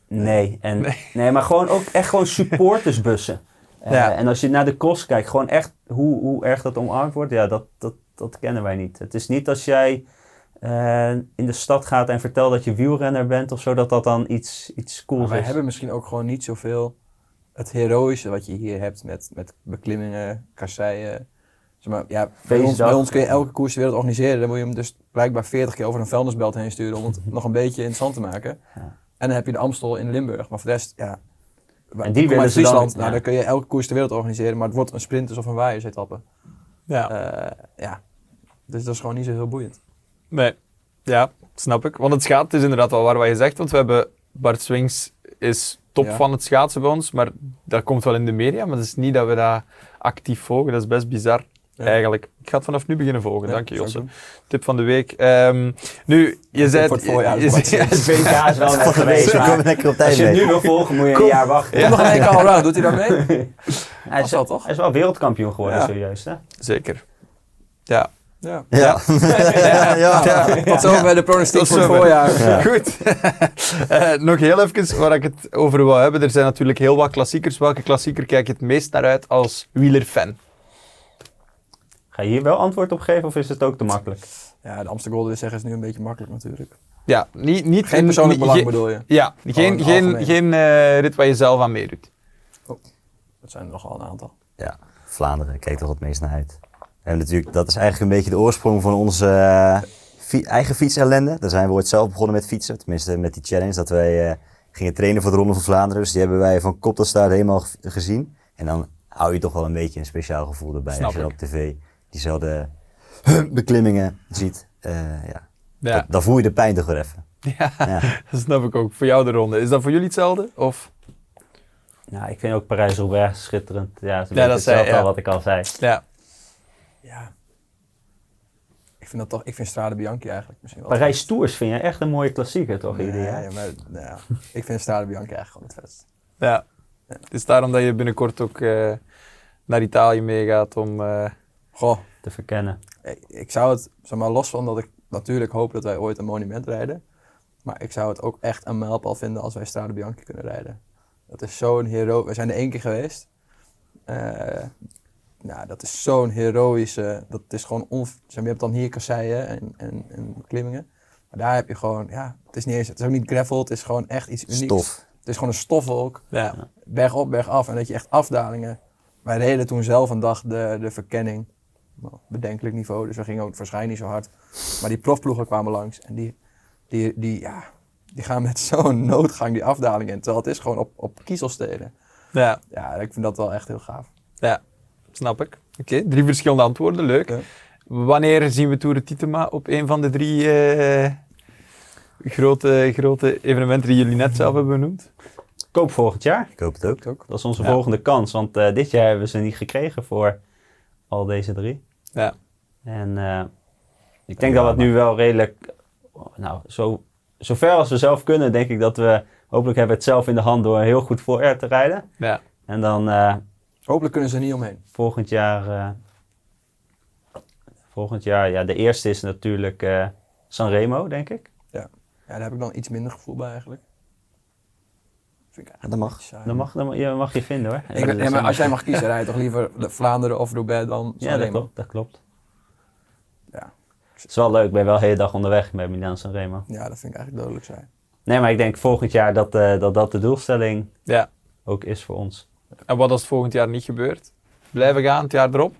nee. En, nee. maar gewoon ook echt gewoon supportersbussen. Eh, Ja. En als je naar de kost kijkt, gewoon echt hoe, hoe erg dat omarmd wordt, ja, dat, dat, dat kennen wij niet. Het is niet als jij eh, in de stad gaat en vertelt dat je wielrenner bent of zo, dat dat dan iets, iets Maar cools wij is. hebben misschien ook gewoon niet zoveel het heroïsche wat je hier hebt met, met beklimmingen, kasseien. Zeg maar, ja, bij, ons, bij ons kun je elke koers ter wereld organiseren. Dan moet je hem dus blijkbaar 40 keer over een vuilnisbelt heen sturen om het nog een beetje interessant te maken. Ja. En dan heb je de Amstel in Limburg. Maar voor de rest, ja. En die willen ze dan- Friesland. nou, ja. dan kun je elke koers ter wereld organiseren. Maar het wordt een sprinters of een waaiersetappe. Ja. Eh ja. Dus dat is gewoon niet zo heel boeiend. Nee. Ja, snap ik. Want het schaatsen is inderdaad wel waar wat je zegt. Want we hebben Bart Swings is top Ja. van het schaatsen bij ons. Maar dat komt wel in de media. Maar het is niet dat we dat actief volgen. Dat is best bizar. Ja. Eigenlijk. Ik ga het vanaf nu beginnen volgen. Ja, Dank je, Josse. Tip van de week. Ehm, nu, je zei... voor het voorjaar, je- VK is wel net geweest, lekker op als je het nu wil volgen, moet je Kom. een jaar wachten. Komt nog een EK Allround, doet hij daar mee? Hij is, wel, toch? hij is wel wereldkampioen geworden, Ja. serieus. Hè? Zeker. Ja. Ja. Ja. ja. ja. Tot zover bij de pronostiek voor het voorjaar. Goed. Eh, nog heel even waar ik het over wil hebben. Er zijn natuurlijk heel wat klassiekers. Welke klassieker kijk je het meest naar uit als wielerfan? Ga je hier wel antwoord op geven of is het ook te makkelijk? Ja, de Amsterdam Golden zeggen is nu een beetje makkelijk natuurlijk. Ja, niet... niet Geen persoonlijk belang ge- bedoel je? Ja, geen, geen, geen eh, rit waar je zelf aan meedoet. Dat zijn er nog wel een aantal. Ja, Vlaanderen kijkt toch het meest naar uit. En natuurlijk, dat is eigenlijk een beetje de oorsprong van onze eh, fi- eigen fietsellende. Daar zijn we ooit zelf begonnen met fietsen. Tenminste, met die challenge dat wij eh, gingen trainen voor de Ronde van Vlaanderen. Dus die hebben wij van kop tot staart helemaal ge- gezien. En dan hou je toch wel een beetje een speciaal gevoel erbij. Snap als je ik. op tv diezelfde beklimmingen ziet. Eh, ja. Ja, Dat- dan voel je de pijn toch weer even. ja. Ja. dat snap ik ook. Voor jou de ronde. Is dat voor jullie hetzelfde? Of? Ja, ik vind ook Parijs-Roubaix schitterend. Ja, het is Ja, dat hetzelfde al wat ik al zei. Ja. Ja. Ik vind dat toch, ik vind Strade Bianchi eigenlijk misschien wel. Parijs Tours vind je echt een mooie klassieker, toch? Nee, ieder jaar? ja, maar nou ja, ik vind Strade Bianchi eigenlijk gewoon het vetst. ja. Het is daarom dat je binnenkort ook eh, naar Italië meegaat om... eh, Goh, Te verkennen. ik, zou het, zeg maar, los van dat ik natuurlijk hoop dat wij ooit een monument rijden. Maar ik zou het ook echt een mijlpaal vinden als wij Strade Bianchi kunnen rijden. Dat is zo'n hero. We zijn er één keer geweest. Eh, nou, dat is zo'n heroïsche. Dat is gewoon. On, je hebt dan hier kasseien en, en, en beklimmingen. Maar daar heb je gewoon. Ja, het is niet eens. Het is ook niet gravel. Het is gewoon echt iets unieks. Stof. Het is gewoon een stofwolk. ja. Berg op, berg af. En dat je echt afdalingen. Wij reden toen zelf een dag de, de verkenning. Bedenkelijk niveau. Dus we gingen ook waarschijnlijk niet zo hard. Maar die profploegen kwamen langs. En die, die, die, ja, die gaan met zo'n noodgang die afdaling in. Terwijl het is gewoon op, op kiezelsteden. ja. Ja, ik vind dat wel echt heel gaaf. Ja, snap ik. Oké, drie verschillende antwoorden, leuk. Ja. Wanneer zien we Tour de Titema op een van de drie eh, grote, grote evenementen die jullie net zelf hebben benoemd? Koop volgend jaar. Ik hoop het ook. Dat is onze Ja. volgende kans. Want eh, dit jaar hebben we ze niet gekregen voor al deze drie. Ja. En eh, ik denk dat we het nu wel redelijk... Nou, zo, zover als we zelf kunnen, denk ik dat we... Hopelijk hebben we het zelf in de hand door heel goed voorjaar te rijden. Ja. En dan eh, Hopelijk kunnen ze er niet omheen. volgend jaar... eh, volgend jaar, ja, de eerste is natuurlijk eh Sanremo, denk ik. Ja. Ja, daar heb ik dan iets minder gevoel bij eigenlijk. Vind ik Ja, dat mag. saai. Dat mag, dat mag, je mag je vinden hoor. Ik, ja, maar als jij mag kiezen, rij je toch liever de Vlaanderen of Roubaix dan Ja, dat Sanremo? klopt. Dat klopt. Ja. Het is wel leuk, ik ben wel de hele dag onderweg bij Milaan Sanremo. Ja, dat vind ik eigenlijk dodelijk saai. Nee, maar ik denk volgend jaar dat eh, dat, dat de doelstelling Ja. ook is voor ons. En wat als het volgend jaar niet gebeurt? Blijven gaan het jaar erop?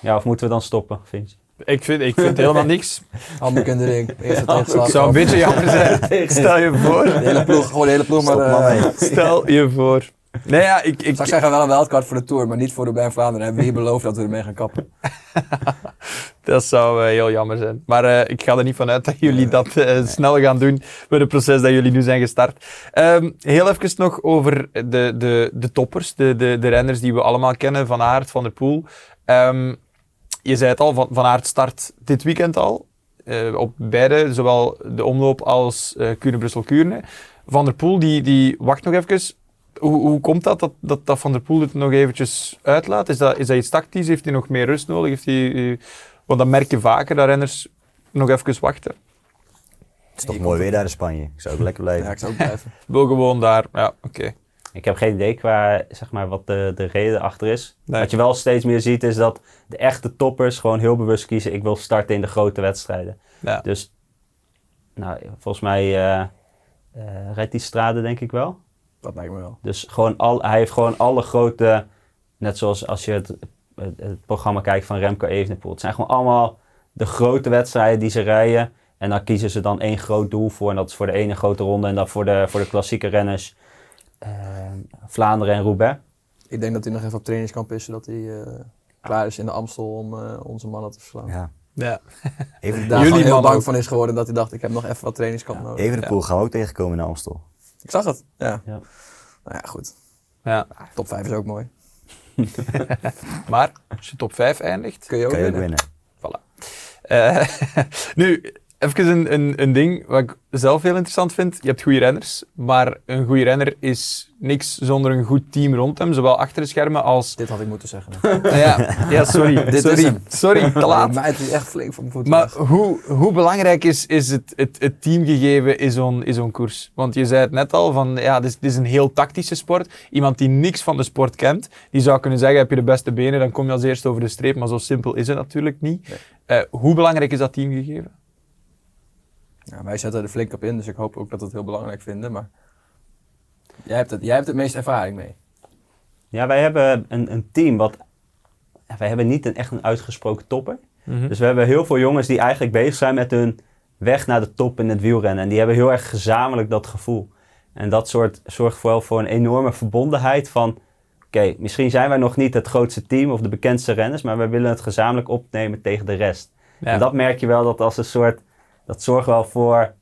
Ja, of moeten we dan stoppen, vind je? Ik vind, ik vind helemaal niks. Handdoek in de ring, eerste Het zou een beetje jammer zijn. Stel je voor. De hele ploeg, gewoon de hele ploeg. Maar, Stop eh, maar. Stel je voor. Nee, ja, ik, ik, Straks krijgen we wel een wildcard voor de Tour, maar niet voor de bij Vlaanderen. Hebben we hier beloofd dat we ermee gaan kappen. dat zou eh, heel jammer zijn. Maar eh, ik ga er niet van uit dat jullie dat eh, snel gaan doen met het proces dat jullie nu zijn gestart. Ehm, heel even nog over de, de, de toppers, de, de, de renners die we allemaal kennen, Van Aert, Van der Poel. Ehm, je zei het al, Van, van Aert start dit weekend al. eh, op beide, zowel de omloop als eh Kuurne-Brussel-Kuurne. Van der Poel, die, die wacht nog even. Hoe, hoe komt dat, dat, dat, dat Van der Poel het nog eventjes uitlaat? Is dat, is dat iets tactisch? Heeft hij nog meer rust nodig? Heeft hij, want dan merk je vaker dat renners nog even wachten. Het is toch mooi weer daar in Spanje. Ik zou ook lekker blijven. Ja, ik zou ook blijven. Wil gewoon daar, ja, oké. Ik heb geen idee qua zeg maar, wat de, de reden achter is. Nee. Wat je wel steeds meer ziet is dat de echte toppers gewoon heel bewust kiezen. Ik wil starten in de grote wedstrijden. Ja. Dus nou, volgens mij eh eh, rijdt die strade denk ik wel. Dat lijkt me wel. Dus gewoon al, hij heeft gewoon alle grote, net zoals als je het, het, programma kijkt van Remco Evenepoel. Het zijn gewoon allemaal de grote wedstrijden die ze rijden. En dan kiezen ze dan één groot doel voor. En dat is voor de ene grote ronde. En dan voor de, voor de klassieke renners Vlaanderen en Roubaix. Ik denk dat hij nog even op trainingskamp is, zodat hij eh, klaar is in de Amstel om eh, onze mannen te verslaan. Ja. Ja. Even, Daar Jullie heel bang ook. van is geworden dat hij dacht, ik heb nog even wat trainingskamp nodig. even de poel gaan we ook tegenkomen in Amstel. Ik zag het, ja. Ja. Nou ja, goed. ja. Top 5 is ook mooi. Maar als je top 5 eindigt, Kun je ook Kan je ook winnen. winnen. Eh, nu, even een, een, een ding wat ik zelf heel interessant vind. Je hebt goede renners, maar een goede renner is niks zonder een goed team rond hem, zowel achter de schermen als... Dit had ik moeten zeggen. Ja, ja, sorry. Dit sorry, sorry, te laat. Maar het is echt flink van voeten. Maar hoe, hoe belangrijk is, is het, het, het teamgegeven in zo'n, zo'n koers? Want je zei het net al, van, ja, dit, is, dit is een heel tactische sport. Iemand die niks van de sport kent, die zou kunnen zeggen, heb je de beste benen, dan kom je als eerste over de streep. Maar zo simpel is het natuurlijk niet. Nee. Eh, hoe belangrijk is dat teamgegeven? Ja, wij zetten er flink op in, dus ik hoop ook dat we het heel belangrijk vinden. Maar jij hebt het, jij hebt het meest ervaring mee. Ja, wij hebben een, een team wat... wij hebben niet een, echt een uitgesproken topper. Mhm. Dus we hebben heel veel jongens die eigenlijk bezig zijn met hun weg naar de top in het wielrennen. En die hebben heel erg gezamenlijk dat gevoel. En dat soort zorgt wel voor een enorme verbondenheid van... Oké, misschien zijn wij nog niet het grootste team of de bekendste renners... maar wij willen het gezamenlijk opnemen tegen de rest. Ja. En dat merk je wel dat als een soort... Dat zorgt wel voor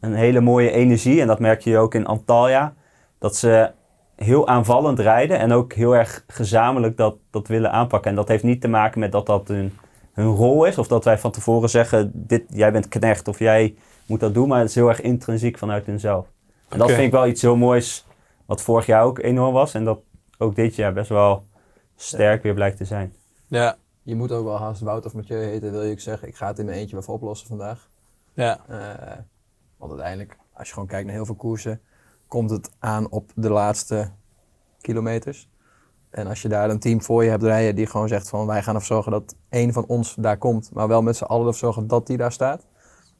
een hele mooie energie. En dat merk je ook in Antalya. Dat ze heel aanvallend rijden en ook heel erg gezamenlijk dat, dat willen aanpakken. En dat heeft niet te maken met dat dat hun, hun rol is. Of dat wij van tevoren zeggen, dit, jij bent knecht of jij moet dat doen. Maar het is heel erg intrinsiek vanuit hunzelf. En dat vind ik wel iets heel moois. Wat vorig jaar ook enorm was. En dat ook dit jaar best wel sterk weer blijkt te zijn. ja, Je moet ook wel haast Wout of Mathieu heten, wil je ook zeggen. Ik ga het in mijn eentje even oplossen vandaag. Ja, Eh, want uiteindelijk, als je gewoon kijkt naar heel veel koersen, komt het aan op de laatste kilometers. En als je daar een team voor je hebt rijden die gewoon zegt van wij gaan ervoor zorgen dat één van ons daar komt, maar wel met z'n allen ervoor zorgen dat die daar staat.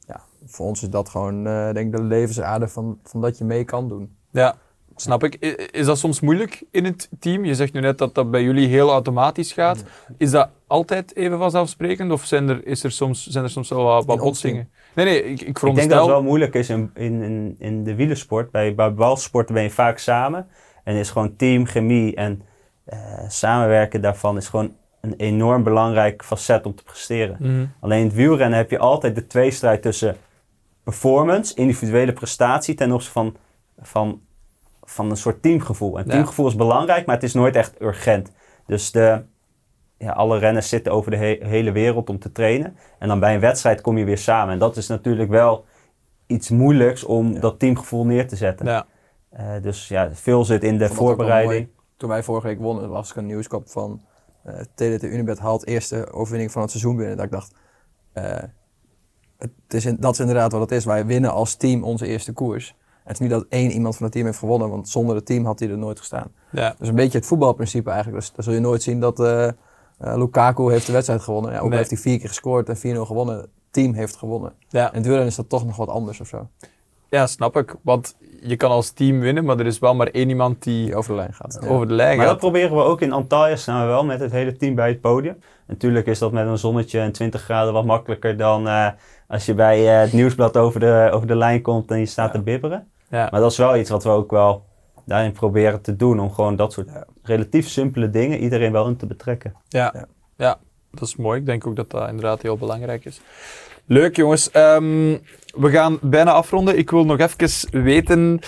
Ja, voor ons is dat gewoon eh, denk ik de levensader van, van dat je mee kan doen. ja. Snap ik. Is dat soms moeilijk in het team? Je zegt nu net dat dat bij jullie heel automatisch gaat. Is dat altijd even vanzelfsprekend? Of zijn er, is er soms, zijn er soms wel wat, botsingen? Nee, nee, ik, ik Ik denk dat het wel moeilijk is in, in, in, de wielersport. Bij, bij balsporten ben je vaak samen. En is gewoon team, chemie en eh, samenwerken daarvan is gewoon een enorm belangrijk facet om te presteren. Mhm. Alleen in het wielrennen heb je altijd de tweestrijd tussen performance, individuele prestatie ten opzichte van, van, van een soort teamgevoel. En Ja. teamgevoel is belangrijk, maar het is nooit echt urgent. Dus de, ja, alle renners zitten over de he- hele wereld om te trainen. En dan bij een wedstrijd kom je weer samen. En dat is natuurlijk wel iets moeilijks om Ja. dat teamgevoel neer te zetten. Ja. Eh, dus ja, veel zit in de voorbereiding. mooi. Toen wij vorige week wonnen, las ik een nieuwskop van eh TDT Unibet haalt eerste overwinning van het seizoen binnen. Dat ik dacht, eh, het is in- dat is inderdaad wat het is. Wij winnen als team onze eerste koers. Het is niet dat één iemand van het team heeft gewonnen, want zonder het team had hij er nooit gestaan. Ja. Dus een beetje het voetbalprincipe eigenlijk. Dus dan zul je nooit zien dat eh, eh, Lukaku heeft de wedstrijd gewonnen. Ja, ook Nee. heeft hij vier keer gescoord en 4-0 gewonnen. Het team heeft gewonnen. Ja. En wielrennen is dat toch nog wat anders of zo. ja, snap ik. Want je kan als team winnen, maar er is wel maar één iemand die Die over de lijn gaat. Ja. over de lijn Maar dat proberen we ook in Antalya staan we wel met het hele team bij het podium. Natuurlijk is dat met een zonnetje en 20 graden wat makkelijker dan eh, als je bij eh, het nieuwsblad over de, over de lijn komt en je staat te bibberen. Ja. Maar dat is wel iets wat we ook wel daarin proberen te doen. Om gewoon dat soort Ja. relatief simpele dingen iedereen wel in te betrekken. Ja. Ja. Ja. dat is mooi. Ik denk ook dat dat inderdaad heel belangrijk is. Leuk jongens. Ehm, we gaan bijna afronden. Ik wil nog even weten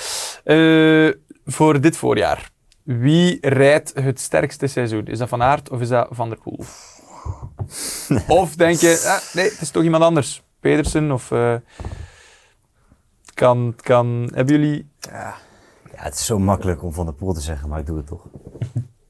eh, voor dit voorjaar. Wie rijdt het sterkste seizoen? Is dat Van Aert of is dat Van der Poel? Of denk je, ah, nee, het is toch iemand anders? Pedersen of... eh, kan, kan... Hebben jullie... Ja. Ja, het is zo makkelijk om Van der Poel te zeggen, maar ik doe het toch.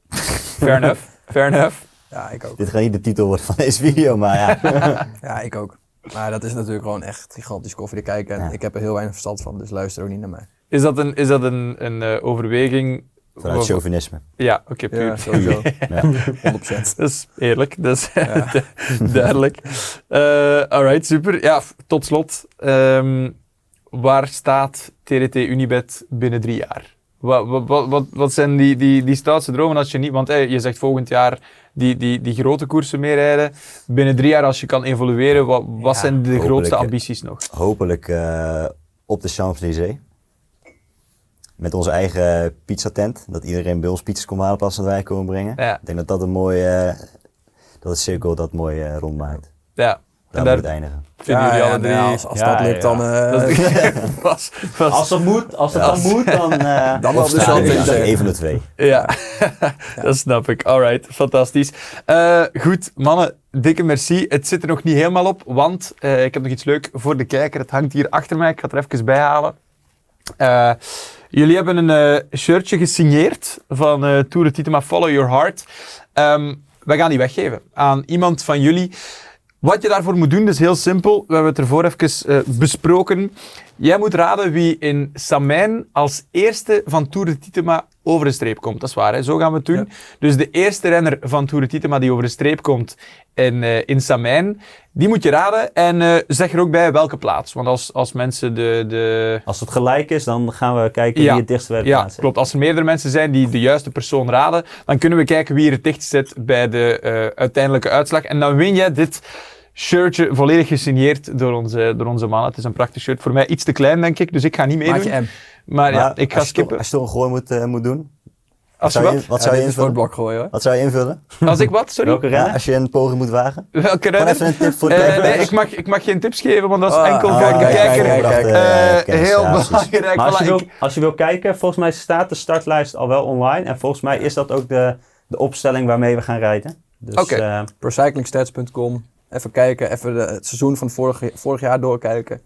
Fair enough. Fair enough. ja, ik ook. Dit gaat niet de titel worden van deze video, maar ja. Ja, ik ook. Maar dat is natuurlijk gewoon echt gigantisch koffie te kijken. En Ja. ik heb er heel weinig verstand van, dus luister ook niet naar mij. Is dat een, is dat een, een eh, overweging? Vanuit chauvinisme. Ja, oké, puur. Ja, sowieso. Ja. 100%. Dat is eerlijk, dat is Ja. duidelijk. Eh alright, super. Ja, tot slot. ehm, waar staat TRT Unibet binnen drie jaar? Wat, wat, wat, wat, zijn die, die, die stoutste dromen als je niet... Want hey, je zegt volgend jaar die, die, die grote koersen meerijden. Binnen drie jaar, als je kan evolueren, wat, wat Ja, zijn de grootste eh, ambities nog? Hopelijk eh, op de Champs-Élysées. Met onze eigen pizzatent. Dat iedereen bij ons pizzas kon halen pas dat wij komen brengen. Ja, Ik denk dat dat een mooie... eh, dat het cirkel dat mooi eh, rond maakt. ja. Daar daar- moet het eindigen. Vinden jullie alle nee, drie... als als Ja, dat lukt, ja. dan... eh, was, was, Als dat moet, als dat Als- dan moet, dan... eh, Dan ja, Champs-Élysées. Een van de twee. Ja, dat snap ik. Alright, fantastisch. Eh, goed, mannen, dikke merci. Het zit er nog niet helemaal op, want eh, ik heb nog iets leuk voor de kijker. Het hangt hier achter mij. Ik ga het er even bij halen. Eh, jullie hebben een eh, shirtje gesigneerd van eh Tour Titema Follow Your Heart. Ehm wij gaan die weggeven aan iemand van jullie. Wat je daarvoor moet doen, is heel simpel. We hebben het ervoor even eh, besproken. Jij moet raden wie in Samijn als eerste van Tour de Titema over de streep komt. Dat is waar, hè? zo gaan we het doen. Ja. Dus de eerste renner van Tour de Titema die over de streep komt in, eh in Samijn, die moet je raden. En eh, zeg er ook bij welke plaats. Want als, als mensen de... de Als het gelijk is, dan gaan we kijken Ja. wie het dichtst bij de ja, plaats zit. klopt. Als er meerdere mensen zijn die de juiste persoon raden, dan kunnen we kijken wie er het dichtst zit bij de eh, uiteindelijke uitslag. En dan win je dit shirtje volledig gesigneerd door onze, door onze mannen. Het is een prachtig shirt. Voor mij iets te klein, denk ik, dus ik ga niet meedoen. Maatje M. Maar ja, Maar ik ga als je toch- skippen. Als je toch een gooi moet, eh, moet doen, Als je zou je, wat? wat Ja, zou je invullen? blok gooien hoor. Wat zou je invullen? Als ik wat? Sorry? Welke Ja, renner? als je een poging moet wagen. Welke Gewoon renner? even een tip voor de Eh, nee, ik mag, ik mag geen tips geven, want dat is Ah, enkel ah, voor de kijk, kijker. kijk, kijk, kijk. Kennis, heel belangrijk. Maar als je, wil, als je wil kijken, volgens mij staat de startlijst al wel online. En volgens mij is dat ook de, de opstelling waarmee we gaan rijden. Dus, Oké. eh, Procyclingstats.com. Even kijken, even de, het seizoen van vorig, vorig jaar doorkijken.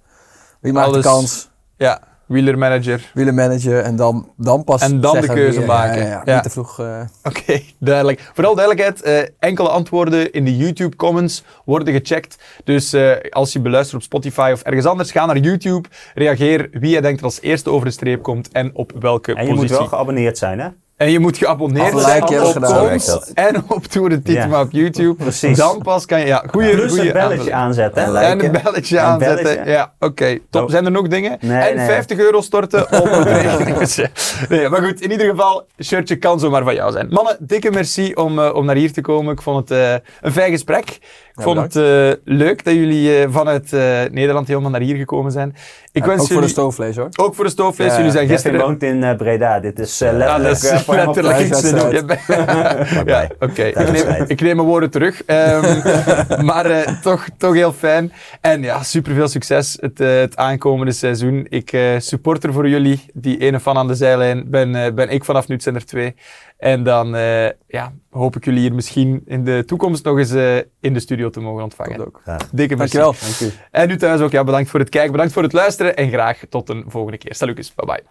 Wie maakt Alles- de kans? Ja, wielermanager. Wielermanager en dan, dan pas En dan de keuze wie- maken. Ja, ja, ja. Ja. Niet te vroeg. eh, Oké, duidelijk. Vooral duidelijkheid, eh, enkele antwoorden in de YouTube comments worden gecheckt. Dus eh, als je beluistert op Spotify of ergens anders, ga naar YouTube, reageer wie je denkt er als eerste over de streep komt en op welke en je moet positie. wel geabonneerd zijn, hè? En je moet geabonneerd Alle zijn op gedaan. ons en op Tour de Titema Ja. op YouTube. Precies. Dan pas kan je... Ja, goeie, Plus goeie een belletje aanzetten. hè? En En een belletje aanzetten. belletje. Ja, oké. Top. Oh. Zijn er nog dingen? Nee, en nee. 50 euro storten op een rekening. nee, maar goed, in ieder geval, shirtje kan zomaar van jou zijn. Mannen, dikke merci om, eh, om naar hier te komen. Ik vond het eh, een fijn gesprek. Ik Ja, vond het eh, leuk dat jullie eh, vanuit eh, Nederland helemaal naar hier gekomen zijn. Ik ja, wens ook voor de stoofvlees hoor. Ook voor de stoofvlees. Ja, jullie zijn gisteren... woont in eh, Breda. Dit is eh, Ja, letterlijk eh, voor letterlijk de iets te doen. Je ja, oké. Ik, neem, strijd. ik neem mijn woorden terug. Ehm, maar eh, toch, toch heel fijn. En ja, super veel succes het, het aankomende seizoen. Ik eh supporter voor jullie. Die ene fan aan de zijlijn ben, ben ik vanaf nu. Het zijn er twee. En dan eh, ja, hoop ik jullie hier misschien in de toekomst nog eens eh, in de studio te mogen ontvangen. Dat ook. Ja. Dankjewel. En nu thuis ook, ja, bedankt voor het kijken, bedankt voor het luisteren en graag tot een volgende keer. Salukus, bye bye.